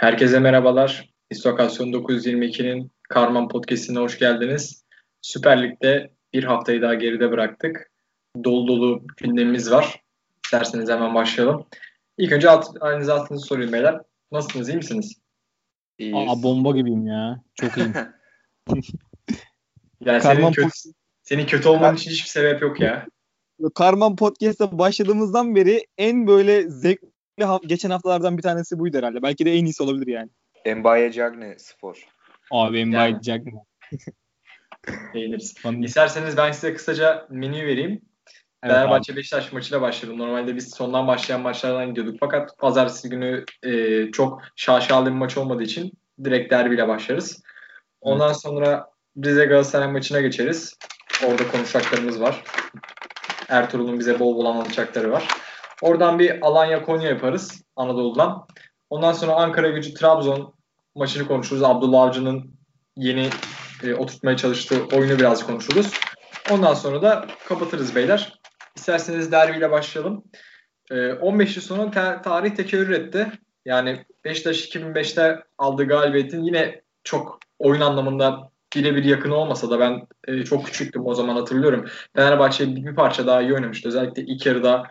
Herkese merhabalar. İstokasyon 922'nin Karman Podcast'ine hoş geldiniz. Süper Lig'de bir haftayı daha geride bıraktık. Dolu dolu gündemimiz var. İsterseniz hemen başlayalım. İlk önce alt, halinizi altınızı sorayım beyler. Nasılsınız, iyi misiniz? İyiyiz. Aa, bomba gibiyim ya. Çok iyiyim. yani senin kötü, senin kötü olman için hiçbir sebep yok ya. Karman Podcast'a başladığımızdan beri en böyle zevkli geçen haftalardan bir tanesi buydu herhalde. Belki de en iyisi olabilir yani. Embaye Cagne spor. Abi Embaye yani. Cagne. Beğeniriz. İsterseniz ben size kısaca menü vereyim. Evet, Fenerbahçe Beşiktaş maçıyla başladım. Normalde biz sondan başlayan maçlardan gidiyorduk. Fakat pazartesi günü e, çok şaşalı bir maç olmadığı için direkt derbiyle başlarız. Ondan evet. sonra Rize Galatasaray maçına geçeriz. Orada konuşacaklarımız var. Ertuğrul'un bize bol bol anlatacakları var. Oradan bir Alanya Konya yaparız Anadolu'dan. Ondan sonra Ankara Gücü Trabzon maçını konuşuruz. Abdullah Avcı'nın yeni e, oturtmaya çalıştığı oyunu biraz konuşuruz. Ondan sonra da kapatırız beyler. İsterseniz derbiyle başlayalım. E, 15 yıl sonra te- tarih tekerrür etti. Yani Beşiktaş 2005'te aldığı galibiyetin yine çok oyun anlamında birebir yakın olmasa da ben e, çok küçüktüm o zaman hatırlıyorum. Fenerbahçe bir parça daha iyi oynamıştı. Özellikle ilk yarıda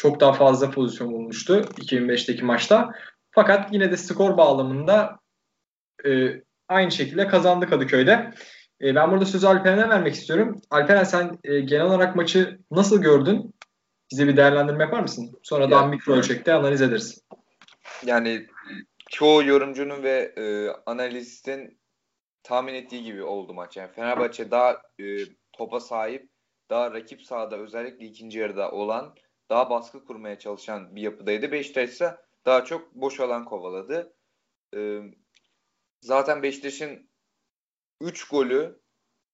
çok daha fazla pozisyon bulmuştu 2005'teki maçta. Fakat yine de skor bağlamında e, aynı şekilde kazandı Kadıköy'de. E, ben burada sözü Alperen'e vermek istiyorum. Alperen sen e, genel olarak maçı nasıl gördün? Bize bir değerlendirme yapar mısın? Sonra daha mikro ölçekte analiz ederiz. Yani çoğu yorumcunun ve e, analistin tahmin ettiği gibi oldu maç. Yani Fenerbahçe daha e, topa sahip, daha rakip sahada özellikle ikinci yarıda olan daha baskı kurmaya çalışan bir yapıdaydı. Beşiktaş ise daha çok boş alan kovaladı. Ee, zaten Beşiktaş'ın 3 golü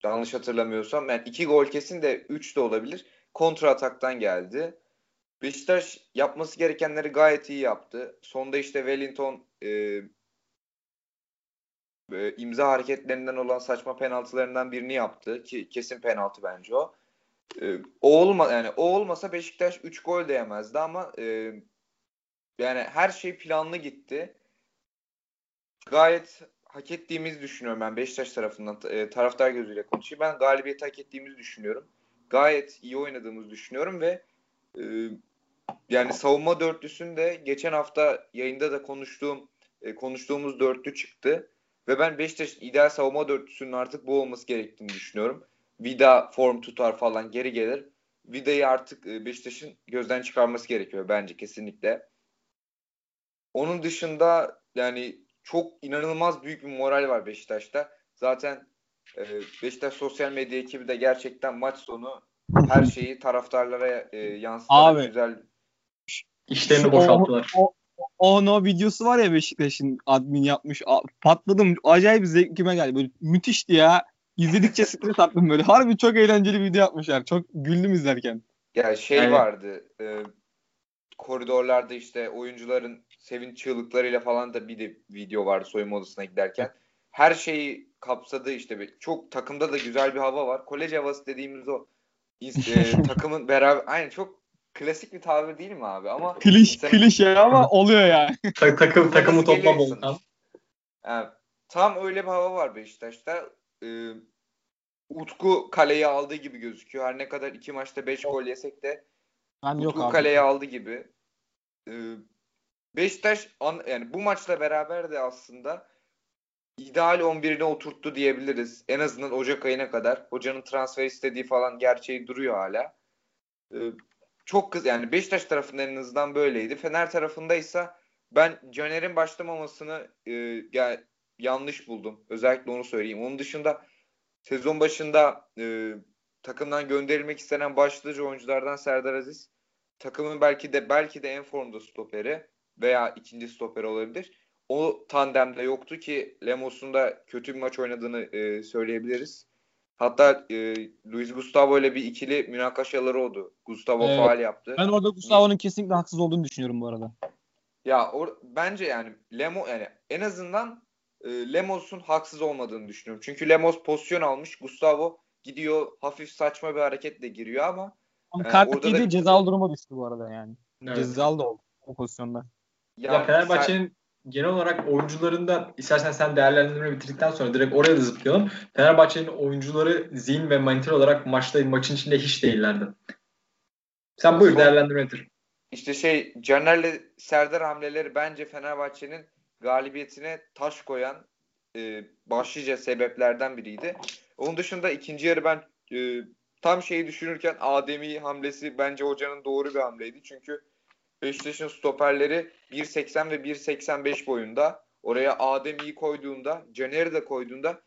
yanlış hatırlamıyorsam yani 2 gol kesin de 3 de olabilir. Kontra ataktan geldi. Beşiktaş yapması gerekenleri gayet iyi yaptı. Sonda işte Wellington e, e, imza hareketlerinden olan saçma penaltılarından birini yaptı ki kesin penaltı bence o. E, o olma yani o olmasa Beşiktaş 3 gol de ama e, yani her şey planlı gitti. Gayet hak ettiğimizi düşünüyorum ben Beşiktaş tarafından e, taraftar gözüyle konuşayım. Ben galibiyeti hak ettiğimizi düşünüyorum. Gayet iyi oynadığımızı düşünüyorum ve e, yani savunma dörtlüsünde geçen hafta yayında da konuştuğum e, konuştuğumuz dörtlü çıktı. Ve ben Beşiktaş ideal savunma dörtlüsünün artık bu olması gerektiğini düşünüyorum. Vida form tutar falan geri gelir. Vida'yı artık e, Beşiktaş'ın gözden çıkarması gerekiyor bence kesinlikle. Onun dışında yani çok inanılmaz büyük bir moral var Beşiktaş'ta. Zaten e, Beşiktaş sosyal medya ekibi de gerçekten maç sonu her şeyi taraftarlara e, yansıtarak Abi, güzel işlerini boşalttılar. O, o, o, o videosu var ya Beşiktaş'ın admin yapmış. Patladım. Acayip zevkime geldi. Böyle müthişti ya. İzledikçe stres attım böyle. Harbi çok eğlenceli bir video yapmışlar. Çok güldüm izlerken. Ya şey yani... vardı. E, koridorlarda işte oyuncuların sevinç çığlıklarıyla falan da bir de video vardı soyunma odasına giderken. Her şeyi kapsadı işte. Çok takımda da güzel bir hava var. Kolej havası dediğimiz o e, takımın beraber aynı çok klasik bir tabir değil mi abi ama kliş mesela... klişe ama oluyor yani. takım takımı toplam oltan. Yani, tam öyle bir hava var Beşiktaş'ta e, Utku kaleyi aldığı gibi gözüküyor. Her ne kadar iki maçta beş gol yesek de ben Utku yok kaleyi aldı gibi. E, Beşiktaş an, yani bu maçla beraber de aslında ideal 11'ine oturttu diyebiliriz. En azından Ocak ayına kadar. Hocanın transfer istediği falan gerçeği duruyor hala. Ee, çok kız yani Beşiktaş tarafında en azından böyleydi. Fener tarafındaysa ben Caner'in başlamamasını e, yani yanlış buldum. Özellikle onu söyleyeyim. Onun dışında sezon başında e, takımdan gönderilmek istenen başlıca oyunculardan Serdar Aziz takımın belki de belki de en formda stoperi veya ikinci stoperi olabilir. O tandemde yoktu ki Lemos'un da kötü bir maç oynadığını e, söyleyebiliriz. Hatta e, Luis Gustavo ile bir ikili münakaşaları oldu. Gustavo evet. faal yaptı. Ben orada Gustavo'nun kesinlikle haksız olduğunu düşünüyorum bu arada. Ya or, bence yani Lemo yani en azından e, Lemos'un haksız olmadığını düşünüyorum. Çünkü Lemos pozisyon almış. Gustavo gidiyor hafif saçma bir hareketle giriyor ama ama e, kart yedi da... cezalı duruma düştü bu arada yani. Evet. Cezalı da oldu o pozisyonda. Ya, ya Fenerbahçe'nin genel olarak oyuncularında istersen sen değerlendirme bitirdikten sonra direkt oraya da zıplayalım. Fenerbahçe'nin oyuncuları zihin ve mental olarak maçta maçın içinde hiç değillerdi. Sen buyur değerlendirme bitir. İşte şey Caner'le Serdar hamleleri bence Fenerbahçe'nin galibiyetine taş koyan e, başlıca sebeplerden biriydi. Onun dışında ikinci yarı ben e, tam şeyi düşünürken Ademi hamlesi bence hocanın doğru bir hamleydi. Çünkü Beşiktaş'ın stoperleri 1.80 ve 1.85 boyunda. Oraya Adem'i koyduğunda, Caner'i de koyduğunda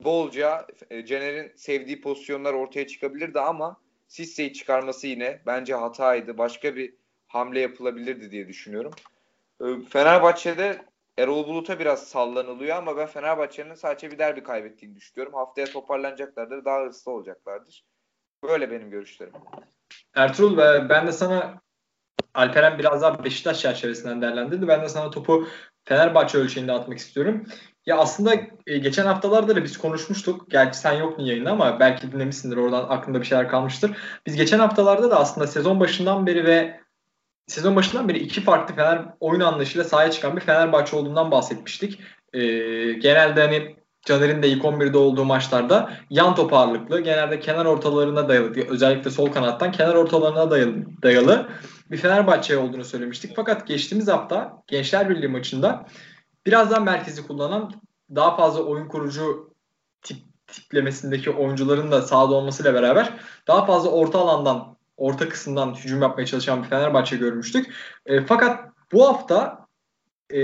bolca e, Caner'in sevdiği pozisyonlar ortaya çıkabilirdi ama Sisse'yi çıkarması yine bence hataydı. Başka bir hamle yapılabilirdi diye düşünüyorum. E, Fenerbahçe'de Erol Bulut'a biraz sallanılıyor ama ben Fenerbahçe'nin sadece bir derbi kaybettiğini düşünüyorum. Haftaya toparlanacaklardır, daha hırslı olacaklardır. Böyle benim görüşlerim. Ertuğrul ben de sana Alperen biraz daha Beşiktaş çerçevesinden değerlendirdi. Ben de sana topu Fenerbahçe ölçeğinde atmak istiyorum. Ya aslında e, geçen haftalarda da biz konuşmuştuk. Gerçi sen yoktun yayında ama belki dinlemişsindir. Oradan aklında bir şeyler kalmıştır. Biz geçen haftalarda da aslında sezon başından beri ve sezon başından beri iki farklı Fener oyun anlayışıyla sahaya çıkan bir Fenerbahçe olduğundan bahsetmiştik. Ee, genelde hani Caner'in de ilk 11'de olduğu maçlarda yan top genelde kenar ortalarına dayalı, özellikle sol kanattan kenar ortalarına dayalı, dayalı bir Fenerbahçe olduğunu söylemiştik. Fakat geçtiğimiz hafta Gençler Birliği maçında biraz daha merkezi kullanan, daha fazla oyun kurucu tip, tiplemesindeki oyuncuların da sahada olmasıyla beraber daha fazla orta alandan, orta kısımdan hücum yapmaya çalışan bir Fenerbahçe görmüştük. E, fakat bu hafta e,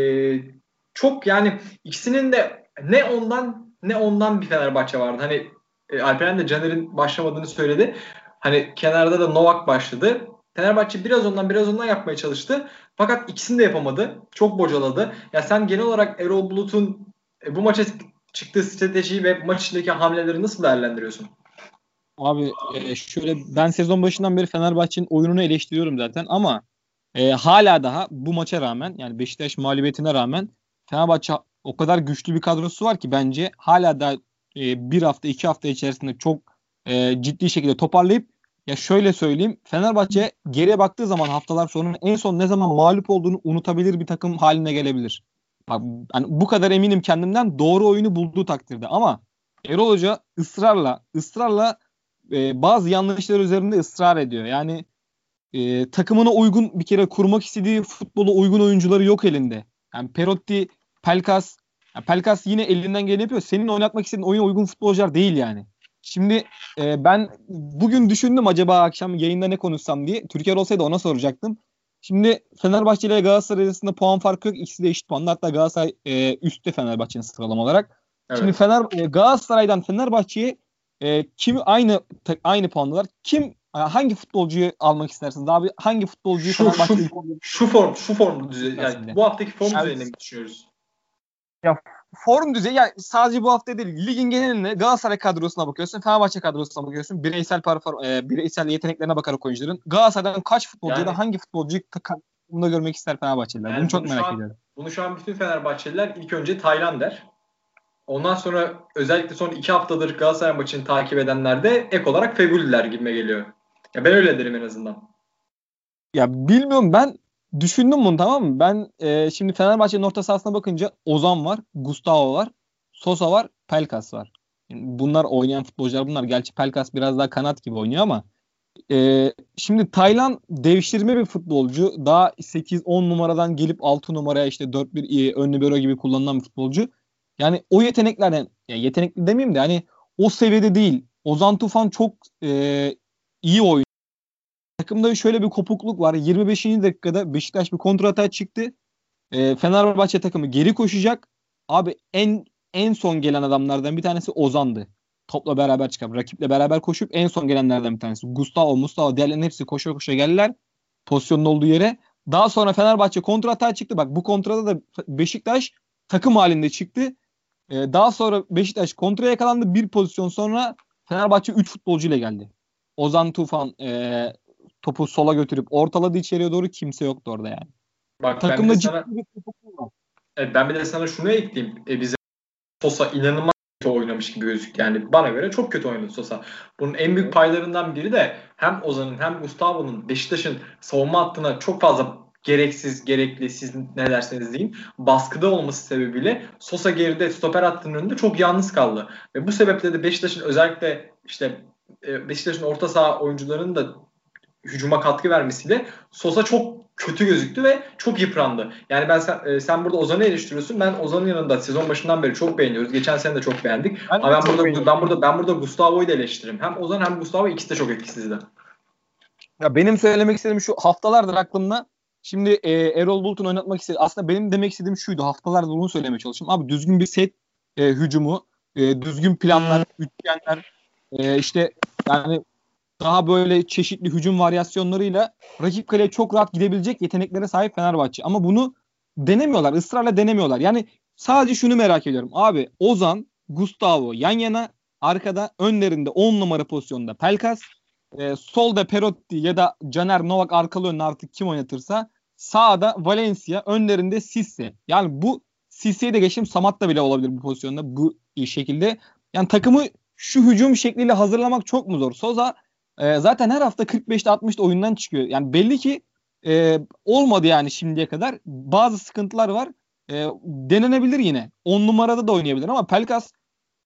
çok yani ikisinin de ne ondan ne ondan bir Fenerbahçe vardı. Hani e, Alperen de Caner'in başlamadığını söyledi. Hani kenarda da Novak başladı. Fenerbahçe biraz ondan biraz ondan yapmaya çalıştı. Fakat ikisini de yapamadı. Çok bocaladı. Ya sen genel olarak Erol Bulut'un e, bu maça çıktığı stratejiyi ve maç içindeki hamleleri nasıl değerlendiriyorsun? Abi e, şöyle ben sezon başından beri Fenerbahçe'nin oyununu eleştiriyorum zaten ama e, hala daha bu maça rağmen yani Beşiktaş mağlubiyetine rağmen Fenerbahçe o kadar güçlü bir kadrosu var ki bence hala da e, bir hafta iki hafta içerisinde çok e, ciddi şekilde toparlayıp ya şöyle söyleyeyim Fenerbahçe geriye baktığı zaman haftalar sonra en son ne zaman mağlup olduğunu unutabilir bir takım haline gelebilir. Bak, yani bu kadar eminim kendimden doğru oyunu bulduğu takdirde ama Erol Hoca ısrarla ısrarla e, bazı yanlışlar üzerinde ısrar ediyor. Yani e, takımına uygun bir kere kurmak istediği futbolu uygun oyuncuları yok elinde. Yani Perotti, Pelkas, yani Pelkas yine elinden geleni yapıyor. Senin oynatmak istediğin oyuna uygun futbolcular değil yani. Şimdi e, ben bugün düşündüm acaba akşam yayında ne konuşsam diye. Türkiye olsaydı ona soracaktım. Şimdi Fenerbahçe ile Galatasaray arasında puan farkı yok. İkisi de eşit puanlı. Hatta Galatasaray e, üstte Fenerbahçe'nin sıralama olarak. Evet. Şimdi Fener e, Galatasaray'dan Fenerbahçe'ye e, kim aynı aynı puanlılar? Kim hangi futbolcuyu almak istersin? Daha bir hangi futbolcuyu şu, şu, şu form şu form düzey yani bu haftaki form evet. düzeyini mi düşünüyoruz? Ya form düzeyi yani sadece bu hafta değil ligin geneline Galatasaray kadrosuna bakıyorsun, Fenerbahçe kadrosuna bakıyorsun. Bireysel perform e, bireysel yeteneklerine bakarak oyuncuların Galatasaray'dan kaç futbolcu yani, ya da hangi futbolcuyu takımda görmek ister Fenerbahçeliler? Yani bunu çok merak an, ediyorum. Bunu şu an bütün Fenerbahçeliler ilk önce Tayland der. Ondan sonra özellikle son iki haftadır Galatasaray maçını takip edenler de ek olarak Feguliler gibime geliyor. Ya ben öyle derim en azından. Ya bilmiyorum ben düşündüm bunu tamam mı? Ben e, şimdi Fenerbahçe'nin orta sahasına bakınca Ozan var, Gustavo var, Sosa var, Pelkas var. bunlar oynayan futbolcular bunlar. Gerçi Pelkas biraz daha kanat gibi oynuyor ama e, şimdi Taylan devşirme bir futbolcu. Daha 8-10 numaradan gelip 6 numaraya işte 4-1 e, ön libero gibi kullanılan bir futbolcu. Yani o yeteneklerden yani yetenekli demeyeyim de hani o seviyede değil. Ozan Tufan çok e, iyi oyun takımda şöyle bir kopukluk var. 25. dakikada Beşiktaş bir kontrata çıktı. E, Fenerbahçe takımı geri koşacak. Abi en en son gelen adamlardan bir tanesi Ozan'dı. Topla beraber çıkıp rakiple beraber koşup en son gelenlerden bir tanesi. Gustavo, Mustafa diğerlerinin hepsi koşa koşa geldiler. Pozisyonun olduğu yere. Daha sonra Fenerbahçe kontrata çıktı. Bak bu kontrada da Beşiktaş takım halinde çıktı. Ee, daha sonra Beşiktaş kontraya yakalandı. Bir pozisyon sonra Fenerbahçe 3 futbolcu ile geldi. Ozan Tufan, e, topu sola götürüp ortaladı içeriye doğru kimse yoktu orada yani. Bak Takımda ben sana, evet, ben bir de sana şunu ekleyeyim. E, bize Sosa inanılmaz kötü oynamış gibi gözük. Yani bana göre çok kötü oynadı Sosa. Bunun en büyük paylarından biri de hem Ozan'ın hem Gustavo'nun Beşiktaş'ın savunma hattına çok fazla gereksiz, gerekli siz ne derseniz deyin baskıda olması sebebiyle Sosa geride stoper hattının önünde çok yalnız kaldı. Ve bu sebeple de Beşiktaş'ın özellikle işte e, Beşiktaş'ın orta saha oyuncularının da hücuma katkı vermesiyle Sosa çok kötü gözüktü ve çok yıprandı. Yani ben sen, e, sen burada Ozan'ı eleştiriyorsun. Ben Ozan'ın yanında sezon başından beri çok beğeniyoruz. Geçen sene de çok beğendik. Ben Ama ben burada ben burada ben burada Gustavo'yu da eleştiririm. Hem Ozan hem Gustavo ikisi de çok etkisizdi. Ya benim söylemek istediğim şu haftalardır aklımda Şimdi e, Erol Bulut'un oynatmak istedi. Aslında benim demek istediğim şuydu. Haftalardır bunu söylemeye çalışıyorum. Abi düzgün bir set e, hücumu, e, düzgün planlar, üçgenler, e, işte yani daha böyle çeşitli hücum varyasyonlarıyla rakip kaleye çok rahat gidebilecek yeteneklere sahip Fenerbahçe. Ama bunu denemiyorlar. ısrarla denemiyorlar. Yani sadece şunu merak ediyorum. Abi Ozan, Gustavo yan yana arkada önlerinde 10 numara pozisyonda Pelkas e, solda Perotti ya da Caner Novak arkalı önüne artık kim oynatırsa sağda Valencia önlerinde Sisse. Yani bu Sisse'yi de geçtim Samat da bile olabilir bu pozisyonda bu şekilde. Yani takımı şu hücum şekliyle hazırlamak çok mu zor? Soza e, zaten her hafta 45'te 60'ta oyundan çıkıyor. Yani belli ki e, olmadı yani şimdiye kadar. Bazı sıkıntılar var. E, denenebilir yine. 10 numarada da oynayabilir ama Pelkas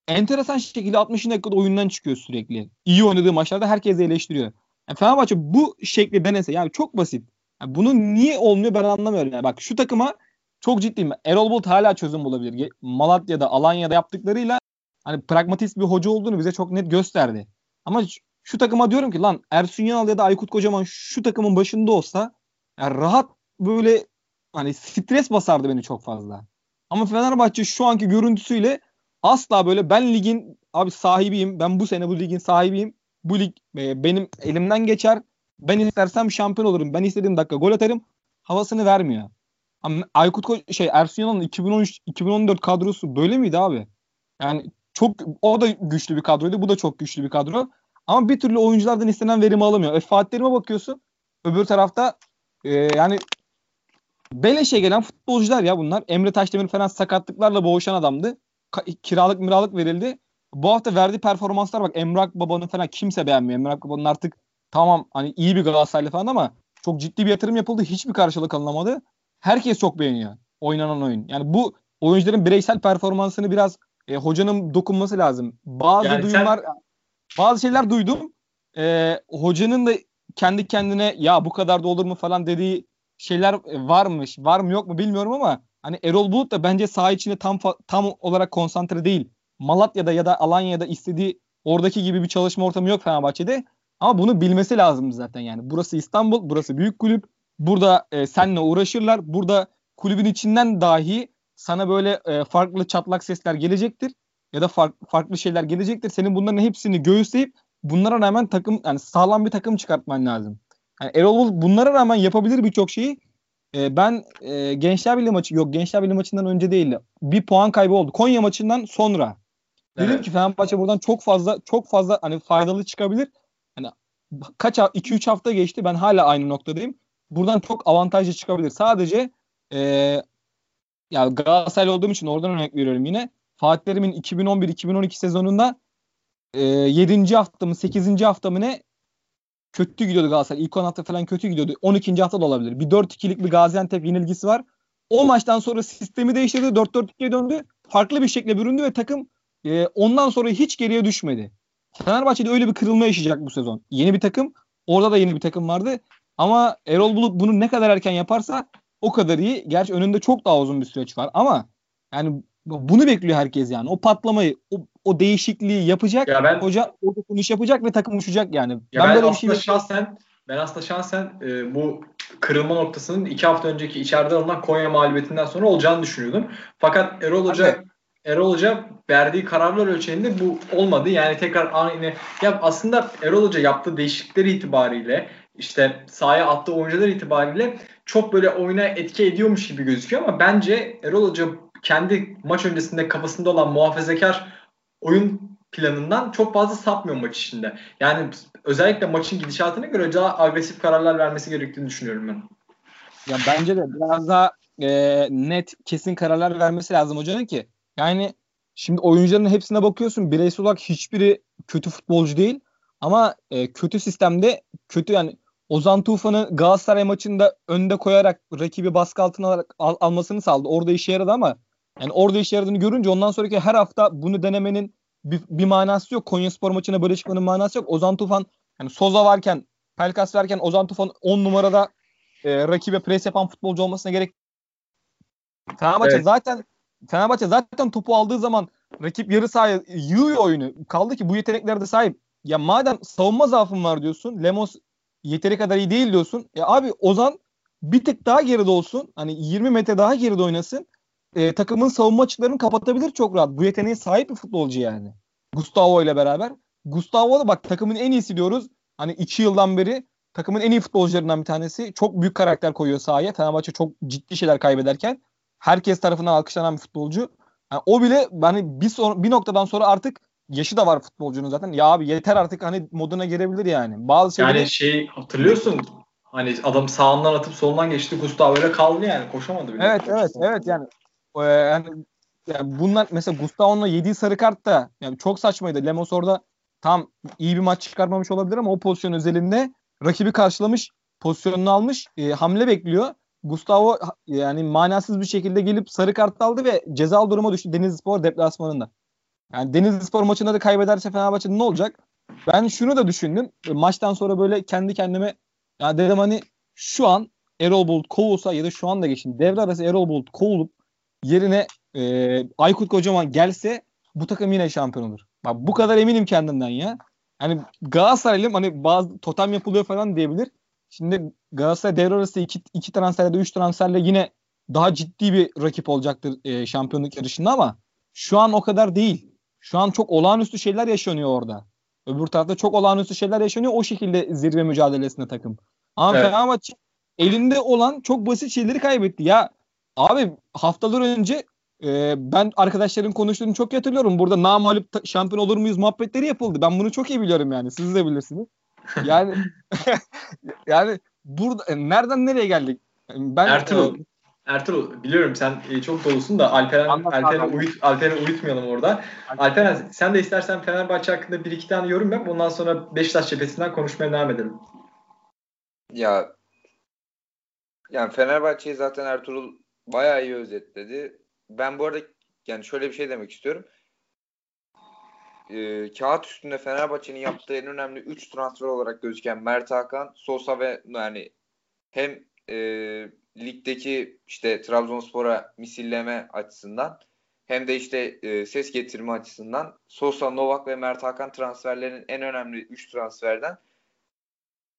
enteresan şekilde 60 dakikada oyundan çıkıyor sürekli. İyi oynadığı maçlarda herkes eleştiriyor. Yani Fenerbahçe bu şekli denese yani çok basit. Yani bunun niye olmuyor ben anlamıyorum. Yani bak şu takıma çok ciddiyim. Erol Bulut hala çözüm bulabilir. Malatya'da, Alanya'da yaptıklarıyla hani pragmatist bir hoca olduğunu bize çok net gösterdi. Ama şu takıma diyorum ki lan Ersun Yanal ya da Aykut Kocaman şu takımın başında olsa yani rahat böyle hani stres basardı beni çok fazla. Ama Fenerbahçe şu anki görüntüsüyle asla böyle ben ligin abi sahibiyim. Ben bu sene bu ligin sahibiyim. Bu lig e, benim elimden geçer. Ben istersem şampiyon olurum. Ben istediğim dakika gol atarım. Havasını vermiyor. Ama Aykut Ko- şey Ersun Yanal'ın 2013 2014 kadrosu böyle miydi abi? Yani çok o da güçlü bir kadroydu. Bu da çok güçlü bir kadro. Ama bir türlü oyunculardan istenen verimi alamıyor. E, Fatih Terim'e bakıyorsun. Öbür tarafta e, yani beleşe gelen futbolcular ya bunlar. Emre Taşdemir falan sakatlıklarla boğuşan adamdı kiralık miralık verildi. Bu hafta verdiği performanslar bak Emrak Baba'nın falan kimse beğenmiyor. Emrak Baba'nın artık tamam hani iyi bir Galatasaraylı falan ama çok ciddi bir yatırım yapıldı. Hiçbir karşılık alınamadı. Herkes çok beğeniyor oynanan oyun. Yani bu oyuncuların bireysel performansını biraz e, hocanın dokunması lazım. Bazı yani duyumlar sen... bazı şeyler duydum. E, hocanın da kendi kendine ya bu kadar da olur mu falan dediği şeyler varmış. Var mı yok mu bilmiyorum ama hani Erol Bulut da bence saha içinde tam tam olarak konsantre değil. Malatya'da ya da Alanya'da istediği oradaki gibi bir çalışma ortamı yok Fenerbahçe'de. Ama bunu bilmesi lazım zaten yani. Burası İstanbul, burası büyük kulüp. Burada e, seninle uğraşırlar. Burada kulübün içinden dahi sana böyle e, farklı çatlak sesler gelecektir ya da fark, farklı şeyler gelecektir. Senin bunların hepsini göğüsleyip bunlara rağmen takım yani sağlam bir takım çıkartman lazım. Yani Erol Bulut bunlara rağmen yapabilir birçok şeyi e, ben e, Gençler Birliği maçı yok Gençler Birliği maçından önce değildi. Bir puan kaybı oldu. Konya maçından sonra. Evet. Dedim ki Fenerbahçe buradan çok fazla çok fazla hani faydalı çıkabilir. Hani kaç 2-3 hafta geçti ben hala aynı noktadayım. Buradan çok avantajlı çıkabilir. Sadece e, ya Galatasaray olduğum için oradan örnek veriyorum yine. Fatih Terim'in 2011-2012 sezonunda e, 7. hafta mı 8. hafta mı ne kötü gidiyordu Galatasaray. İlk 10 hafta falan kötü gidiyordu. 12. hafta da olabilir. Bir 4-2'lik bir Gaziantep yenilgisi var. O maçtan sonra sistemi değiştirdi. 4-4-2'ye döndü. Farklı bir şekilde büründü ve takım e, ondan sonra hiç geriye düşmedi. Fenerbahçe'de öyle bir kırılma yaşayacak bu sezon. Yeni bir takım. Orada da yeni bir takım vardı. Ama Erol Bulut bunu ne kadar erken yaparsa o kadar iyi. Gerçi önünde çok daha uzun bir süreç var ama yani bunu bekliyor herkes yani. O patlamayı, o, o değişikliği yapacak. Ya ben, hoca o dokunuş yapacak ve takım uçacak yani. Ya ben, ben böyle aslında bir şey şahsen ben aslında şahsen e, bu kırılma noktasının iki hafta önceki içeride alınan Konya mağlubiyetinden sonra olacağını düşünüyordum. Fakat Erol Hoca evet. Erol Hoca verdiği kararlar ölçeğinde bu olmadı. Yani tekrar aynı ya aslında Erol Hoca yaptığı değişiklikleri itibariyle işte sahaya attığı oyuncular itibariyle çok böyle oyuna etki ediyormuş gibi gözüküyor ama bence Erol Hoca kendi maç öncesinde kafasında olan muhafazakar oyun planından çok fazla sapmıyor maç içinde. Yani özellikle maçın gidişatına göre daha agresif kararlar vermesi gerektiğini düşünüyorum ben. Ya bence de biraz daha e, net kesin kararlar vermesi lazım hocanın ki. Yani şimdi oyuncuların hepsine bakıyorsun bireysel olarak hiçbiri kötü futbolcu değil ama e, kötü sistemde kötü yani Ozan Tufan'ı Galatasaray maçında önde koyarak rakibi baskı altına alarak al, almasını sağladı. Orada işe yaradı ama yani orada işe yaradığını görünce ondan sonraki her hafta bunu denemenin bir, bir manası yok. Konya Spor maçına böyle çıkmanın manası yok. Ozan Tufan yani Soza varken Pelkas varken Ozan Tufan 10 numarada e, rakibe pres yapan futbolcu olmasına gerek Fenerbahçe evet. zaten Fenerbahçe zaten topu aldığı zaman rakip yarı sahaya yığıyor oyunu. Kaldı ki bu yeteneklere de sahip. Ya madem savunma zaafın var diyorsun. Lemos yeteri kadar iyi değil diyorsun. Ya abi Ozan bir tık daha geride olsun. Hani 20 metre daha geride oynasın. E, takımın savunma açıklarını kapatabilir çok rahat. Bu yeteneğe sahip bir futbolcu yani. Gustavo ile beraber. Gustavo da bak takımın en iyisi diyoruz. Hani 2 yıldan beri takımın en iyi futbolcularından bir tanesi. Çok büyük karakter koyuyor sahaya. Fenerbahçe çok ciddi şeyler kaybederken herkes tarafından alkışlanan bir futbolcu. Yani o bile hani bir, son, bir noktadan sonra artık yaşı da var futbolcunun zaten. Ya abi yeter artık hani moduna girebilir yani. Bazı şeyleri... Yani şey hatırlıyorsun hani adam sağından atıp solundan geçti. Gustavo öyle kaldı yani. Koşamadı bile. Evet evet evet yani e, yani, yani bunlar mesela Gustavo'nun yediği sarı kart da yani çok saçmaydı. Lemos orada tam iyi bir maç çıkarmamış olabilir ama o pozisyon özelinde rakibi karşılamış, pozisyonunu almış, e, hamle bekliyor. Gustavo yani manasız bir şekilde gelip sarı kart aldı ve cezalı duruma düştü Denizlispor deplasmanında. Yani Denizlispor maçında da kaybederse Fenerbahçe'de ne olacak? Ben şunu da düşündüm. Maçtan sonra böyle kendi kendime ya dedim hani şu an Erol Bulut kovulsa ya da şu anda geçin devre arası Erol Bulut kovulup yerine e, Aykut Kocaman gelse bu takım yine şampiyon olur. Bak bu kadar eminim kendimden ya. Hani Galatasaraylıyım hani bazı totem yapılıyor falan diyebilir. Şimdi Galatasaray devre arası iki, iki transferle üç transferle yine daha ciddi bir rakip olacaktır e, şampiyonluk yarışında ama şu an o kadar değil. Şu an çok olağanüstü şeyler yaşanıyor orada. Öbür tarafta çok olağanüstü şeyler yaşanıyor. O şekilde zirve mücadelesinde takım. Ama evet. Fenerbahçe elinde olan çok basit şeyleri kaybetti. Ya abi haftalar önce e, ben arkadaşların konuştuğunu çok iyi hatırlıyorum. Burada namalip şampiyon olur muyuz muhabbetleri yapıldı. Ben bunu çok iyi biliyorum yani. Siz de bilirsiniz. Yani yani burada e, nereden nereye geldik? Ben Ertuğrul, e, Ertuğrul biliyorum sen e, çok dolusun da Alperen Alperen uyut Alperen uyutmayalım orada. Alperen sen de istersen Fenerbahçe hakkında bir iki tane yorum yap. Ondan sonra Beşiktaş cephesinden konuşmaya devam edelim. Ya yani Fenerbahçe'yi zaten Ertuğrul bayağı iyi özetledi. Ben bu arada yani şöyle bir şey demek istiyorum e, kağıt üstünde Fenerbahçe'nin yaptığı en önemli 3 transfer olarak gözüken Mert Hakan, Sosa ve yani hem e, ligdeki işte Trabzonspor'a misilleme açısından hem de işte e, ses getirme açısından Sosa, Novak ve Mert Hakan transferlerinin en önemli 3 transferden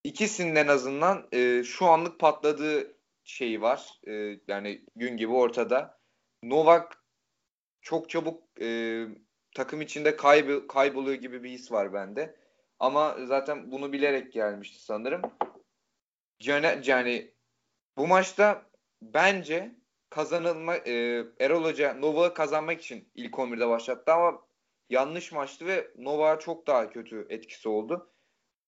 ikisinin en azından e, şu anlık patladığı şeyi var. E, yani gün gibi ortada. Novak çok çabuk e, takım içinde kaybı, kayboluyor gibi bir his var bende. Ama zaten bunu bilerek gelmişti sanırım. Yani, yani bu maçta bence kazanılma e, Erol Hoca Nova'yı kazanmak için ilk 11'de başlattı ama yanlış maçtı ve Nova'ya çok daha kötü etkisi oldu.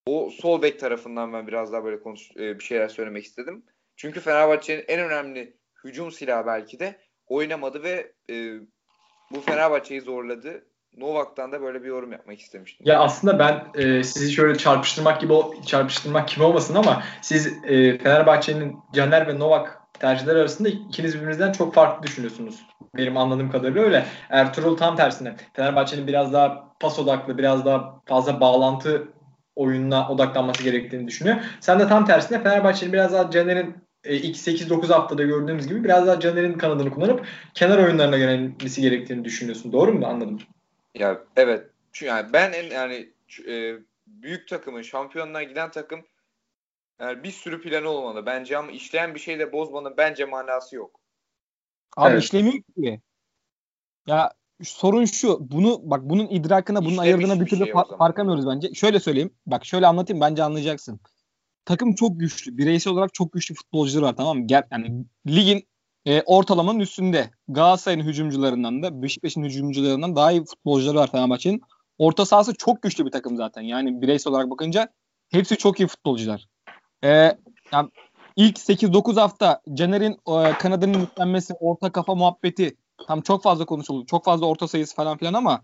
O sol bek tarafından ben biraz daha böyle konuş, e, bir şeyler söylemek istedim. Çünkü Fenerbahçe'nin en önemli hücum silahı belki de oynamadı ve e, bu Fenerbahçe'yi zorladı. Novak'tan da böyle bir yorum yapmak istemiştim. Ya aslında ben e, sizi şöyle çarpıştırmak gibi çarpıştırmak gibi olmasın ama siz e, Fenerbahçe'nin Caner ve Novak tercihleri arasında ikiniz birbirinizden çok farklı düşünüyorsunuz. Benim anladığım kadarıyla öyle. Ertuğrul tam tersine. Fenerbahçe'nin biraz daha pas odaklı, biraz daha fazla bağlantı oyununa odaklanması gerektiğini düşünüyor. Sen de tam tersine Fenerbahçe'nin biraz daha Caner'in ilk 8-9 haftada gördüğümüz gibi biraz daha Caner'in kanadını kullanıp kenar oyunlarına yönelmesi gerektiğini düşünüyorsun. Doğru mu anladım? Ya evet. Çünkü yani ben en yani e, büyük takımın şampiyonluğa giden takım yani bir sürü planı olmalı bence ama işleyen bir şeyle bozmanın bence manası yok. Abi evet. işlemiyor ki. Ya sorun şu. Bunu bak bunun idrakına, bunun ayırdığına bir türlü şey farkamıyoruz bence. Şöyle söyleyeyim. Bak şöyle anlatayım bence anlayacaksın. Takım çok güçlü. Bireysel olarak çok güçlü futbolcular var tamam mı? Ger yani ligin e, ortalamanın üstünde. Galatasaray'ın hücumcularından da Beşiktaş'ın hücumcularından daha iyi futbolcuları var Fenerbahçe'nin. Orta sahası çok güçlü bir takım zaten. Yani bireysel olarak bakınca hepsi çok iyi futbolcular. E, yani ilk 8-9 hafta Caner'in e, kanadının yüklenmesi, orta kafa muhabbeti tam çok fazla konuşuldu. Çok fazla orta sayısı falan filan ama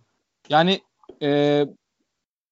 yani e,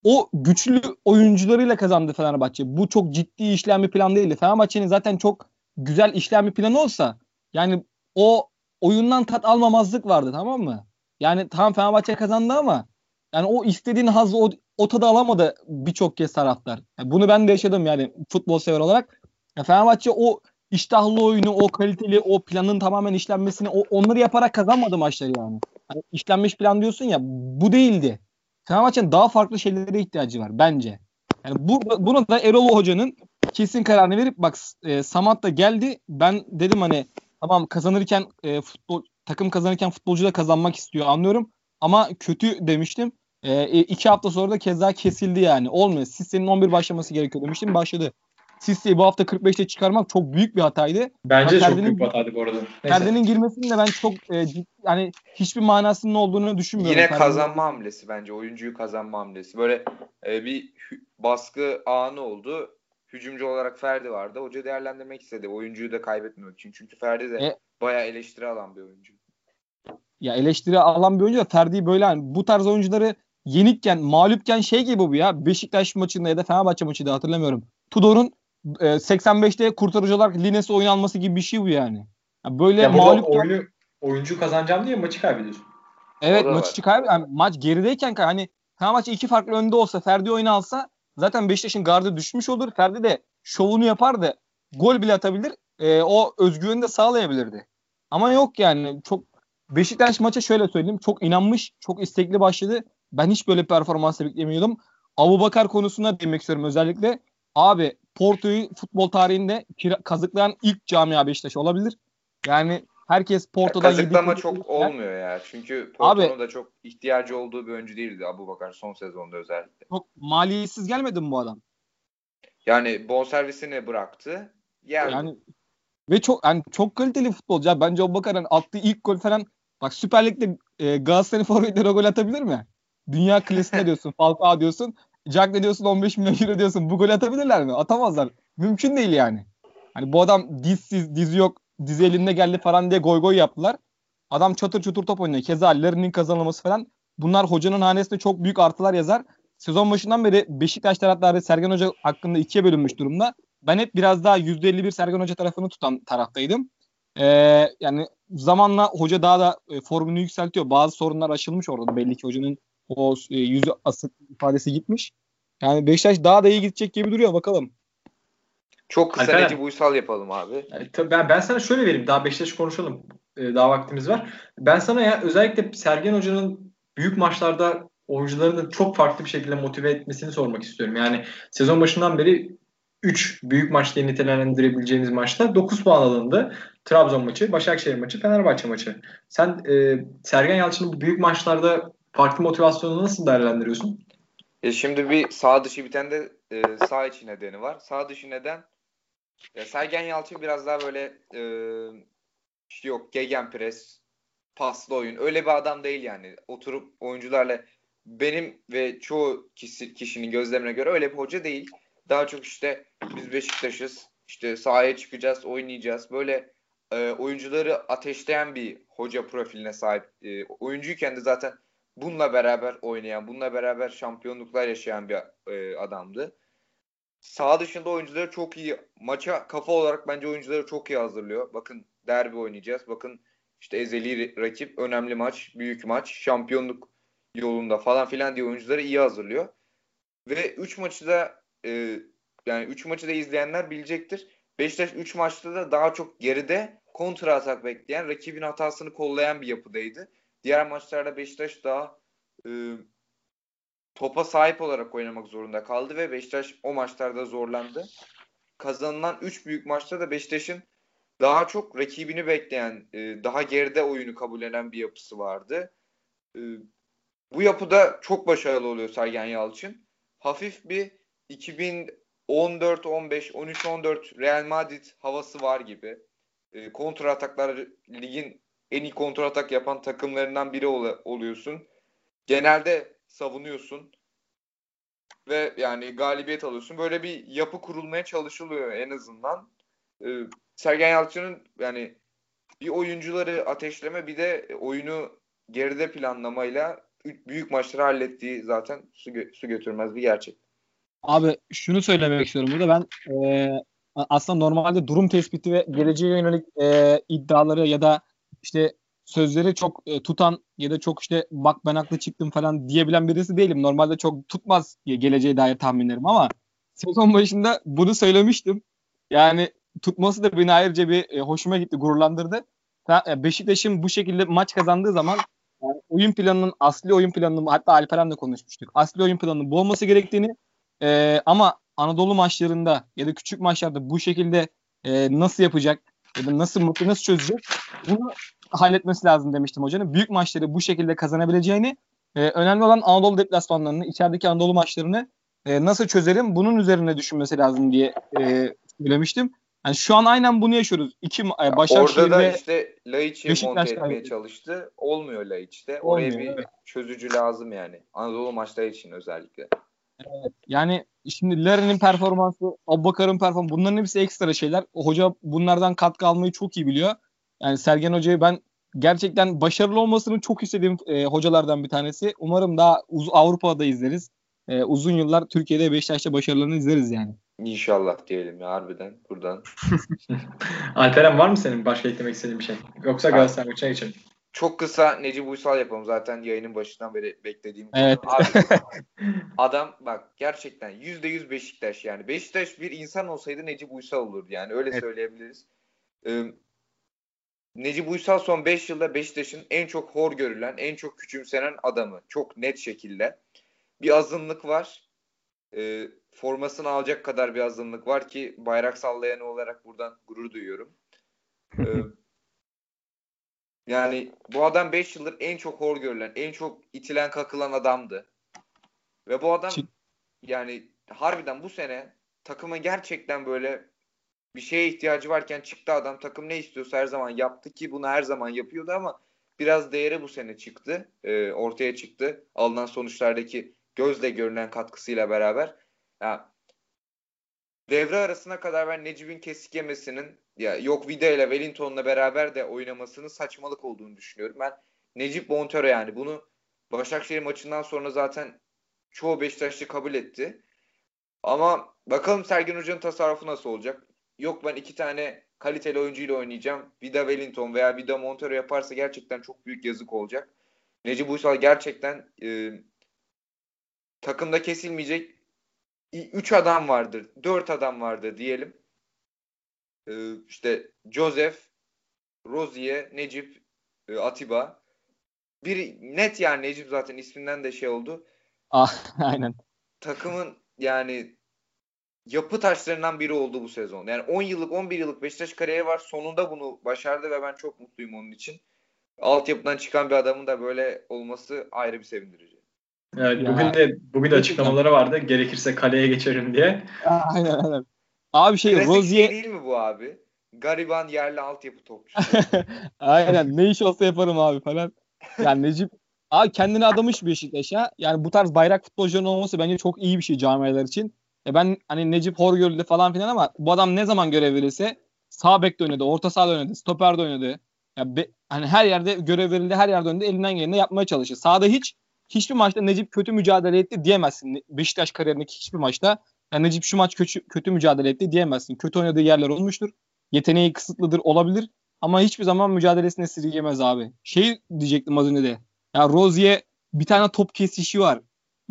o güçlü oyuncularıyla kazandı Fenerbahçe. Bu çok ciddi işleyen bir plan değildi. Fenerbahçe'nin zaten çok güzel işleyen bir planı olsa yani o oyundan tat almamazlık vardı tamam mı? Yani tamam Fenerbahçe kazandı ama yani o istediğin hazzı o, o tadı alamadı birçok kez taraftar. Yani bunu ben de yaşadım yani futbol sever olarak. Ya Fenerbahçe o iştahlı oyunu, o kaliteli, o planın tamamen işlenmesini o, onları yaparak kazanmadı maçları yani. yani. İşlenmiş plan diyorsun ya bu değildi. Fenerbahçe'nin daha farklı şeylere ihtiyacı var bence. Yani burada, bunu da Erol Hoca'nın kesin kararını verip bak e, Samat da geldi. Ben dedim hani tamam kazanırken e, futbol takım kazanırken futbolcu da kazanmak istiyor anlıyorum. Ama kötü demiştim. E, iki hafta sonra da keza kesildi yani. Olmuyor. Sisse'nin 11 başlaması gerekiyor demiştim. Başladı. Sisse'yi bu hafta 45'te çıkarmak çok büyük bir hataydı. Bence çok büyük bir hataydı bu arada. Ferdi'nin girmesinin de ben çok e, yani hiçbir manasının olduğunu düşünmüyorum. Yine Ferdi'nin. kazanma hamlesi bence. Oyuncuyu kazanma hamlesi. Böyle e, bir baskı anı oldu. Hücumcu olarak Ferdi vardı. Hoca değerlendirmek istedi. Oyuncuyu da kaybetmemek için. Çünkü Ferdi de e, bayağı eleştiri alan bir oyuncu. Ya eleştiri alan bir oyuncu da Ferdi böyle hani bu tarz oyuncuları yenikken, mağlupken şey gibi bu ya. Beşiktaş maçında ya da Fenerbahçe maçında hatırlamıyorum. Tudor'un e, 85'te kurtarıcı olarak Lines'e oyun alması gibi bir şey bu yani. yani böyle ya mağlup oyunu, oyuncu kazanacağım diye maçı kaybediyorsun. Evet maçı kaybediyor. Yani maç gerideyken hani Fenerbahçe iki farklı önde olsa Ferdi oyunu alsa zaten Beşiktaş'ın gardı düşmüş olur. Ferdi de şovunu yapar da gol bile atabilir. E, o özgüveni de sağlayabilirdi. Ama yok yani çok Beşiktaş maça şöyle söyleyeyim. Çok inanmış, çok istekli başladı. Ben hiç böyle performans beklemiyordum. Abu Bakar konusuna demek istiyorum özellikle. Abi Porto'yu futbol tarihinde kazıklayan ilk camia Beşiktaş olabilir. Yani herkes Porto'dan ya Kazıklama çok yedi. olmuyor ya. Çünkü Porto'nun da çok ihtiyacı olduğu bir oyuncu değildi Abu Bakar son sezonda özellikle. Çok maliyetsiz gelmedi mi bu adam? Yani bonservisini bıraktı. Geldi. Yani ve çok yani çok kaliteli futbolcu. Ya. Bence Abu Bakar'ın attığı ilk gol falan bak Süper Lig'de e, Galatasaray forvetleri gol atabilir mi? Dünya klasinde diyorsun. Falcao diyorsun. Jack ne diyorsun 15 milyon euro diyorsun. Bu gol atabilirler mi? Atamazlar. Mümkün değil yani. Hani bu adam dizsiz, dizi yok, dizi elinde geldi falan diye goy goy yaptılar. Adam çatır çutur top oynuyor. Keza Larin'in kazanılması falan. Bunlar hocanın hanesinde çok büyük artılar yazar. Sezon başından beri Beşiktaş taraftarı Sergen Hoca hakkında ikiye bölünmüş durumda. Ben hep biraz daha %51 Sergen Hoca tarafını tutan taraftaydım. Ee, yani zamanla hoca daha da e, formunu yükseltiyor. Bazı sorunlar aşılmış orada. Belli ki hocanın o e, yüzü asık ifadesi gitmiş. Yani Beşiktaş daha da iyi gidecek gibi duruyor bakalım. Çok kısa Alper, Necip Uysal yapalım abi. Yani, tabii ben, ben sana şöyle vereyim. Daha Beşiktaş konuşalım. Ee, daha vaktimiz var. Ben sana ya özellikle Sergen Hoca'nın büyük maçlarda oyuncularını çok farklı bir şekilde motive etmesini sormak istiyorum. Yani sezon başından beri 3 büyük maç diye nitelendirebileceğimiz maçta 9 puan alındı. Trabzon maçı, Başakşehir maçı, Fenerbahçe maçı. Sen e, Sergen Yalçın'ın bu büyük maçlarda farklı motivasyonunu nasıl değerlendiriyorsun? E şimdi bir sağ dışı biten de e, sağ içi nedeni var. Sağ dışı neden? Ya Sergen Yalçın biraz daha böyle e, işte yok gegenpress, paslı oyun. Öyle bir adam değil yani. Oturup oyuncularla benim ve çoğu kişi, kişinin gözlemine göre öyle bir hoca değil. Daha çok işte biz Beşiktaş'ız. İşte sahaya çıkacağız, oynayacağız. Böyle e, oyuncuları ateşleyen bir hoca profiline sahip. E, oyuncuyken de zaten bununla beraber oynayan, bununla beraber şampiyonluklar yaşayan bir e, adamdı. Sağ dışında oyuncuları çok iyi, maça kafa olarak bence oyuncuları çok iyi hazırlıyor. Bakın derbi oynayacağız. Bakın işte ezeli rakip, önemli maç, büyük maç, şampiyonluk yolunda falan filan diye oyuncuları iyi hazırlıyor. Ve 3 maçı da e, yani 3 maçı da izleyenler bilecektir. Beşiktaş 3 maçta da daha çok geride kontra atak bekleyen, rakibin hatasını kollayan bir yapıdaydı. Diğer maçlarda Beşiktaş daha e, topa sahip olarak oynamak zorunda kaldı ve Beşiktaş o maçlarda zorlandı. Kazanılan 3 büyük maçta da Beşiktaş'ın daha çok rakibini bekleyen, e, daha geride oyunu kabul eden bir yapısı vardı. E, bu yapıda çok başarılı oluyor Sergen Yalçın. Hafif bir 2014, 15, 13, 14 Real Madrid havası var gibi. E, kontra ataklar ligin en iyi kontra atak yapan takımlarından biri ol- oluyorsun. Genelde savunuyorsun ve yani galibiyet alıyorsun. Böyle bir yapı kurulmaya çalışılıyor en azından. Ee, Sergen Yalçın'ın yani bir oyuncuları ateşleme bir de oyunu geride planlamayla büyük maçları hallettiği zaten su, gö- su götürmez bir gerçek. Abi şunu söylemek istiyorum burada ben e, aslında normalde durum tespiti ve geleceğe yönelik e, iddiaları ya da işte sözleri çok e, tutan ya da çok işte bak ben haklı çıktım falan diyebilen birisi değilim. Normalde çok tutmaz geleceğe dair tahminlerim ama sezon başında bunu söylemiştim. Yani tutması da beni ayrıca bir e, hoşuma gitti, gururlandırdı. E, Beşiktaş'ın bu şekilde maç kazandığı zaman yani oyun planının asli oyun planının hatta Alperen'le konuşmuştuk. Asli oyun planının bu olması gerektiğini e, ama Anadolu maçlarında ya da küçük maçlarda bu şekilde e, nasıl yapacak da nasıl mutlu nasıl çözecek bunu halletmesi lazım demiştim hocanın. Büyük maçları bu şekilde kazanabileceğini e, önemli olan Anadolu deplasmanlarını, içerideki Anadolu maçlarını e, nasıl çözerim bunun üzerine düşünmesi lazım diye e, söylemiştim. Yani şu an aynen bunu yaşıyoruz. İki e, Başakşehir Orada da ve işte Laiç'i monte etmeye çalıştı. Olmuyor Laiç'te. Oraya Olmuyor, bir evet. çözücü lazım yani. Anadolu maçları için özellikle. Evet. Yani şimdi Larry'nin performansı, Abubakar'ın performansı bunların hepsi ekstra şeyler. O hoca bunlardan katkı almayı çok iyi biliyor. Yani Sergen Hoca'yı ben gerçekten başarılı olmasını çok istediğim e, hocalardan bir tanesi. Umarım daha uz- Avrupa'da izleriz. E, uzun yıllar Türkiye'de Beşiktaş'ta başarılarını izleriz yani. İnşallah diyelim ya harbiden buradan. Alperen var mı senin başka eklemek istediğin bir şey? Yoksa Galatasaray maçına geçelim. Çok kısa Necip Uysal yapalım zaten yayının başından beri beklediğim. Evet. Abi, adam bak gerçekten %100 Beşiktaş yani. Beşiktaş bir insan olsaydı Necip Uysal olurdu yani öyle evet. söyleyebiliriz. Ee, Necip Uysal son 5 yılda Beşiktaş'ın en çok hor görülen, en çok küçümsenen adamı. Çok net şekilde. Bir azınlık var. Ee, formasını alacak kadar bir azınlık var ki bayrak sallayan olarak buradan gurur duyuyorum. Ee, yani bu adam 5 yıldır en çok hor görülen, en çok itilen kakılan adamdı. Ve bu adam yani harbiden bu sene takıma gerçekten böyle bir şeye ihtiyacı varken çıktı adam takım ne istiyorsa her zaman yaptı ki bunu her zaman yapıyordu ama biraz değeri bu sene çıktı. E, ortaya çıktı. Alınan sonuçlardaki gözle görünen katkısıyla beraber. Ya, devre arasına kadar ben Necip'in kesik yemesinin ya yok Vida ile Wellington'la beraber de oynamasının saçmalık olduğunu düşünüyorum. Ben Necip Montero yani bunu Başakşehir maçından sonra zaten çoğu Beşiktaşlı kabul etti. Ama bakalım Sergen Hoca'nın tasarrufu nasıl olacak? Yok ben iki tane kaliteli oyuncuyla oynayacağım. Vida Wellington veya Vida Montero yaparsa gerçekten çok büyük yazık olacak. Necip Uysal gerçekten e, takımda kesilmeyecek 3 adam vardır, 4 adam vardır diyelim. E, işte Joseph, Rozier, Necip, e, Atiba. Bir net yani Necip zaten isminden de şey oldu. Ah aynen. Takımın yani yapı taşlarından biri oldu bu sezon. Yani 10 yıllık 11 yıllık Beşiktaş kariyeri var. Sonunda bunu başardı ve ben çok mutluyum onun için. Altyapıdan çıkan bir adamın da böyle olması ayrı bir sevindirici. Evet, ya. bugün de bugün de açıklamaları vardı. Gerekirse kaleye geçerim diye. Aynen aynen. Abi şey Klasik Rozier şey değil mi bu abi? Gariban yerli altyapı topçu. aynen. Ne iş olsa yaparım abi falan. Yani Necip abi kendini adamış Beşiktaş'a. Yani bu tarz bayrak futbolcuların olması bence çok iyi bir şey camialar için. E ben hani Necip Horgöl'de falan filan ama bu adam ne zaman görev verirse sağ bekte oynadı, orta sahada oynadı, stoperde oynadı. Ya be, hani her yerde görev verildi, her yerde oynadı, elinden geleni yapmaya çalışıyor. Sağda hiç hiçbir maçta Necip kötü mücadele etti diyemezsin. Beşiktaş kariyerindeki hiçbir maçta ya Necip şu maç kötü, kötü mücadele etti diyemezsin. Kötü oynadığı yerler olmuştur. Yeteneği kısıtlıdır olabilir ama hiçbir zaman mücadelesini esirgemez abi. Şey diyecektim az önce de. Ya Rozier bir tane top kesişi var.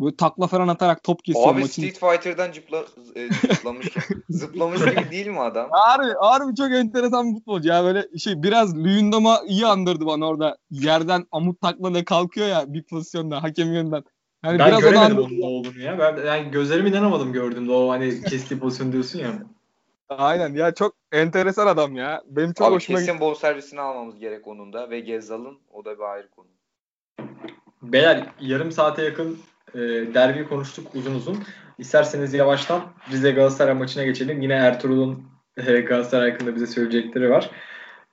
Böyle takla falan atarak top kesiyor. Abi maçın... Street Fighter'dan cıpla, e, zıplamış, zıplamış gibi değil mi adam? Harbi, harbi çok enteresan bir futbolcu ya. Böyle şey biraz Luyendam'a iyi andırdı bana orada. Yerden amut takla kalkıyor ya bir pozisyonda hakem yönünden. Yani ben biraz göremedim onun ne olduğunu ya. Ben yani gözlerimi inanamadım gördüğümde o hani kestiği pozisyon diyorsun ya. Aynen ya çok enteresan adam ya. Benim çok Abi hoşuma kesin bol servisini almamız gerek onun da ve Gezal'ın o da bir ayrı konu. Beyler yarım saate yakın e, derbi konuştuk uzun uzun. İsterseniz yavaştan Rize Galatasaray maçına geçelim. Yine Ertuğrul'un e, Galatasaray hakkında bize söyleyecekleri var.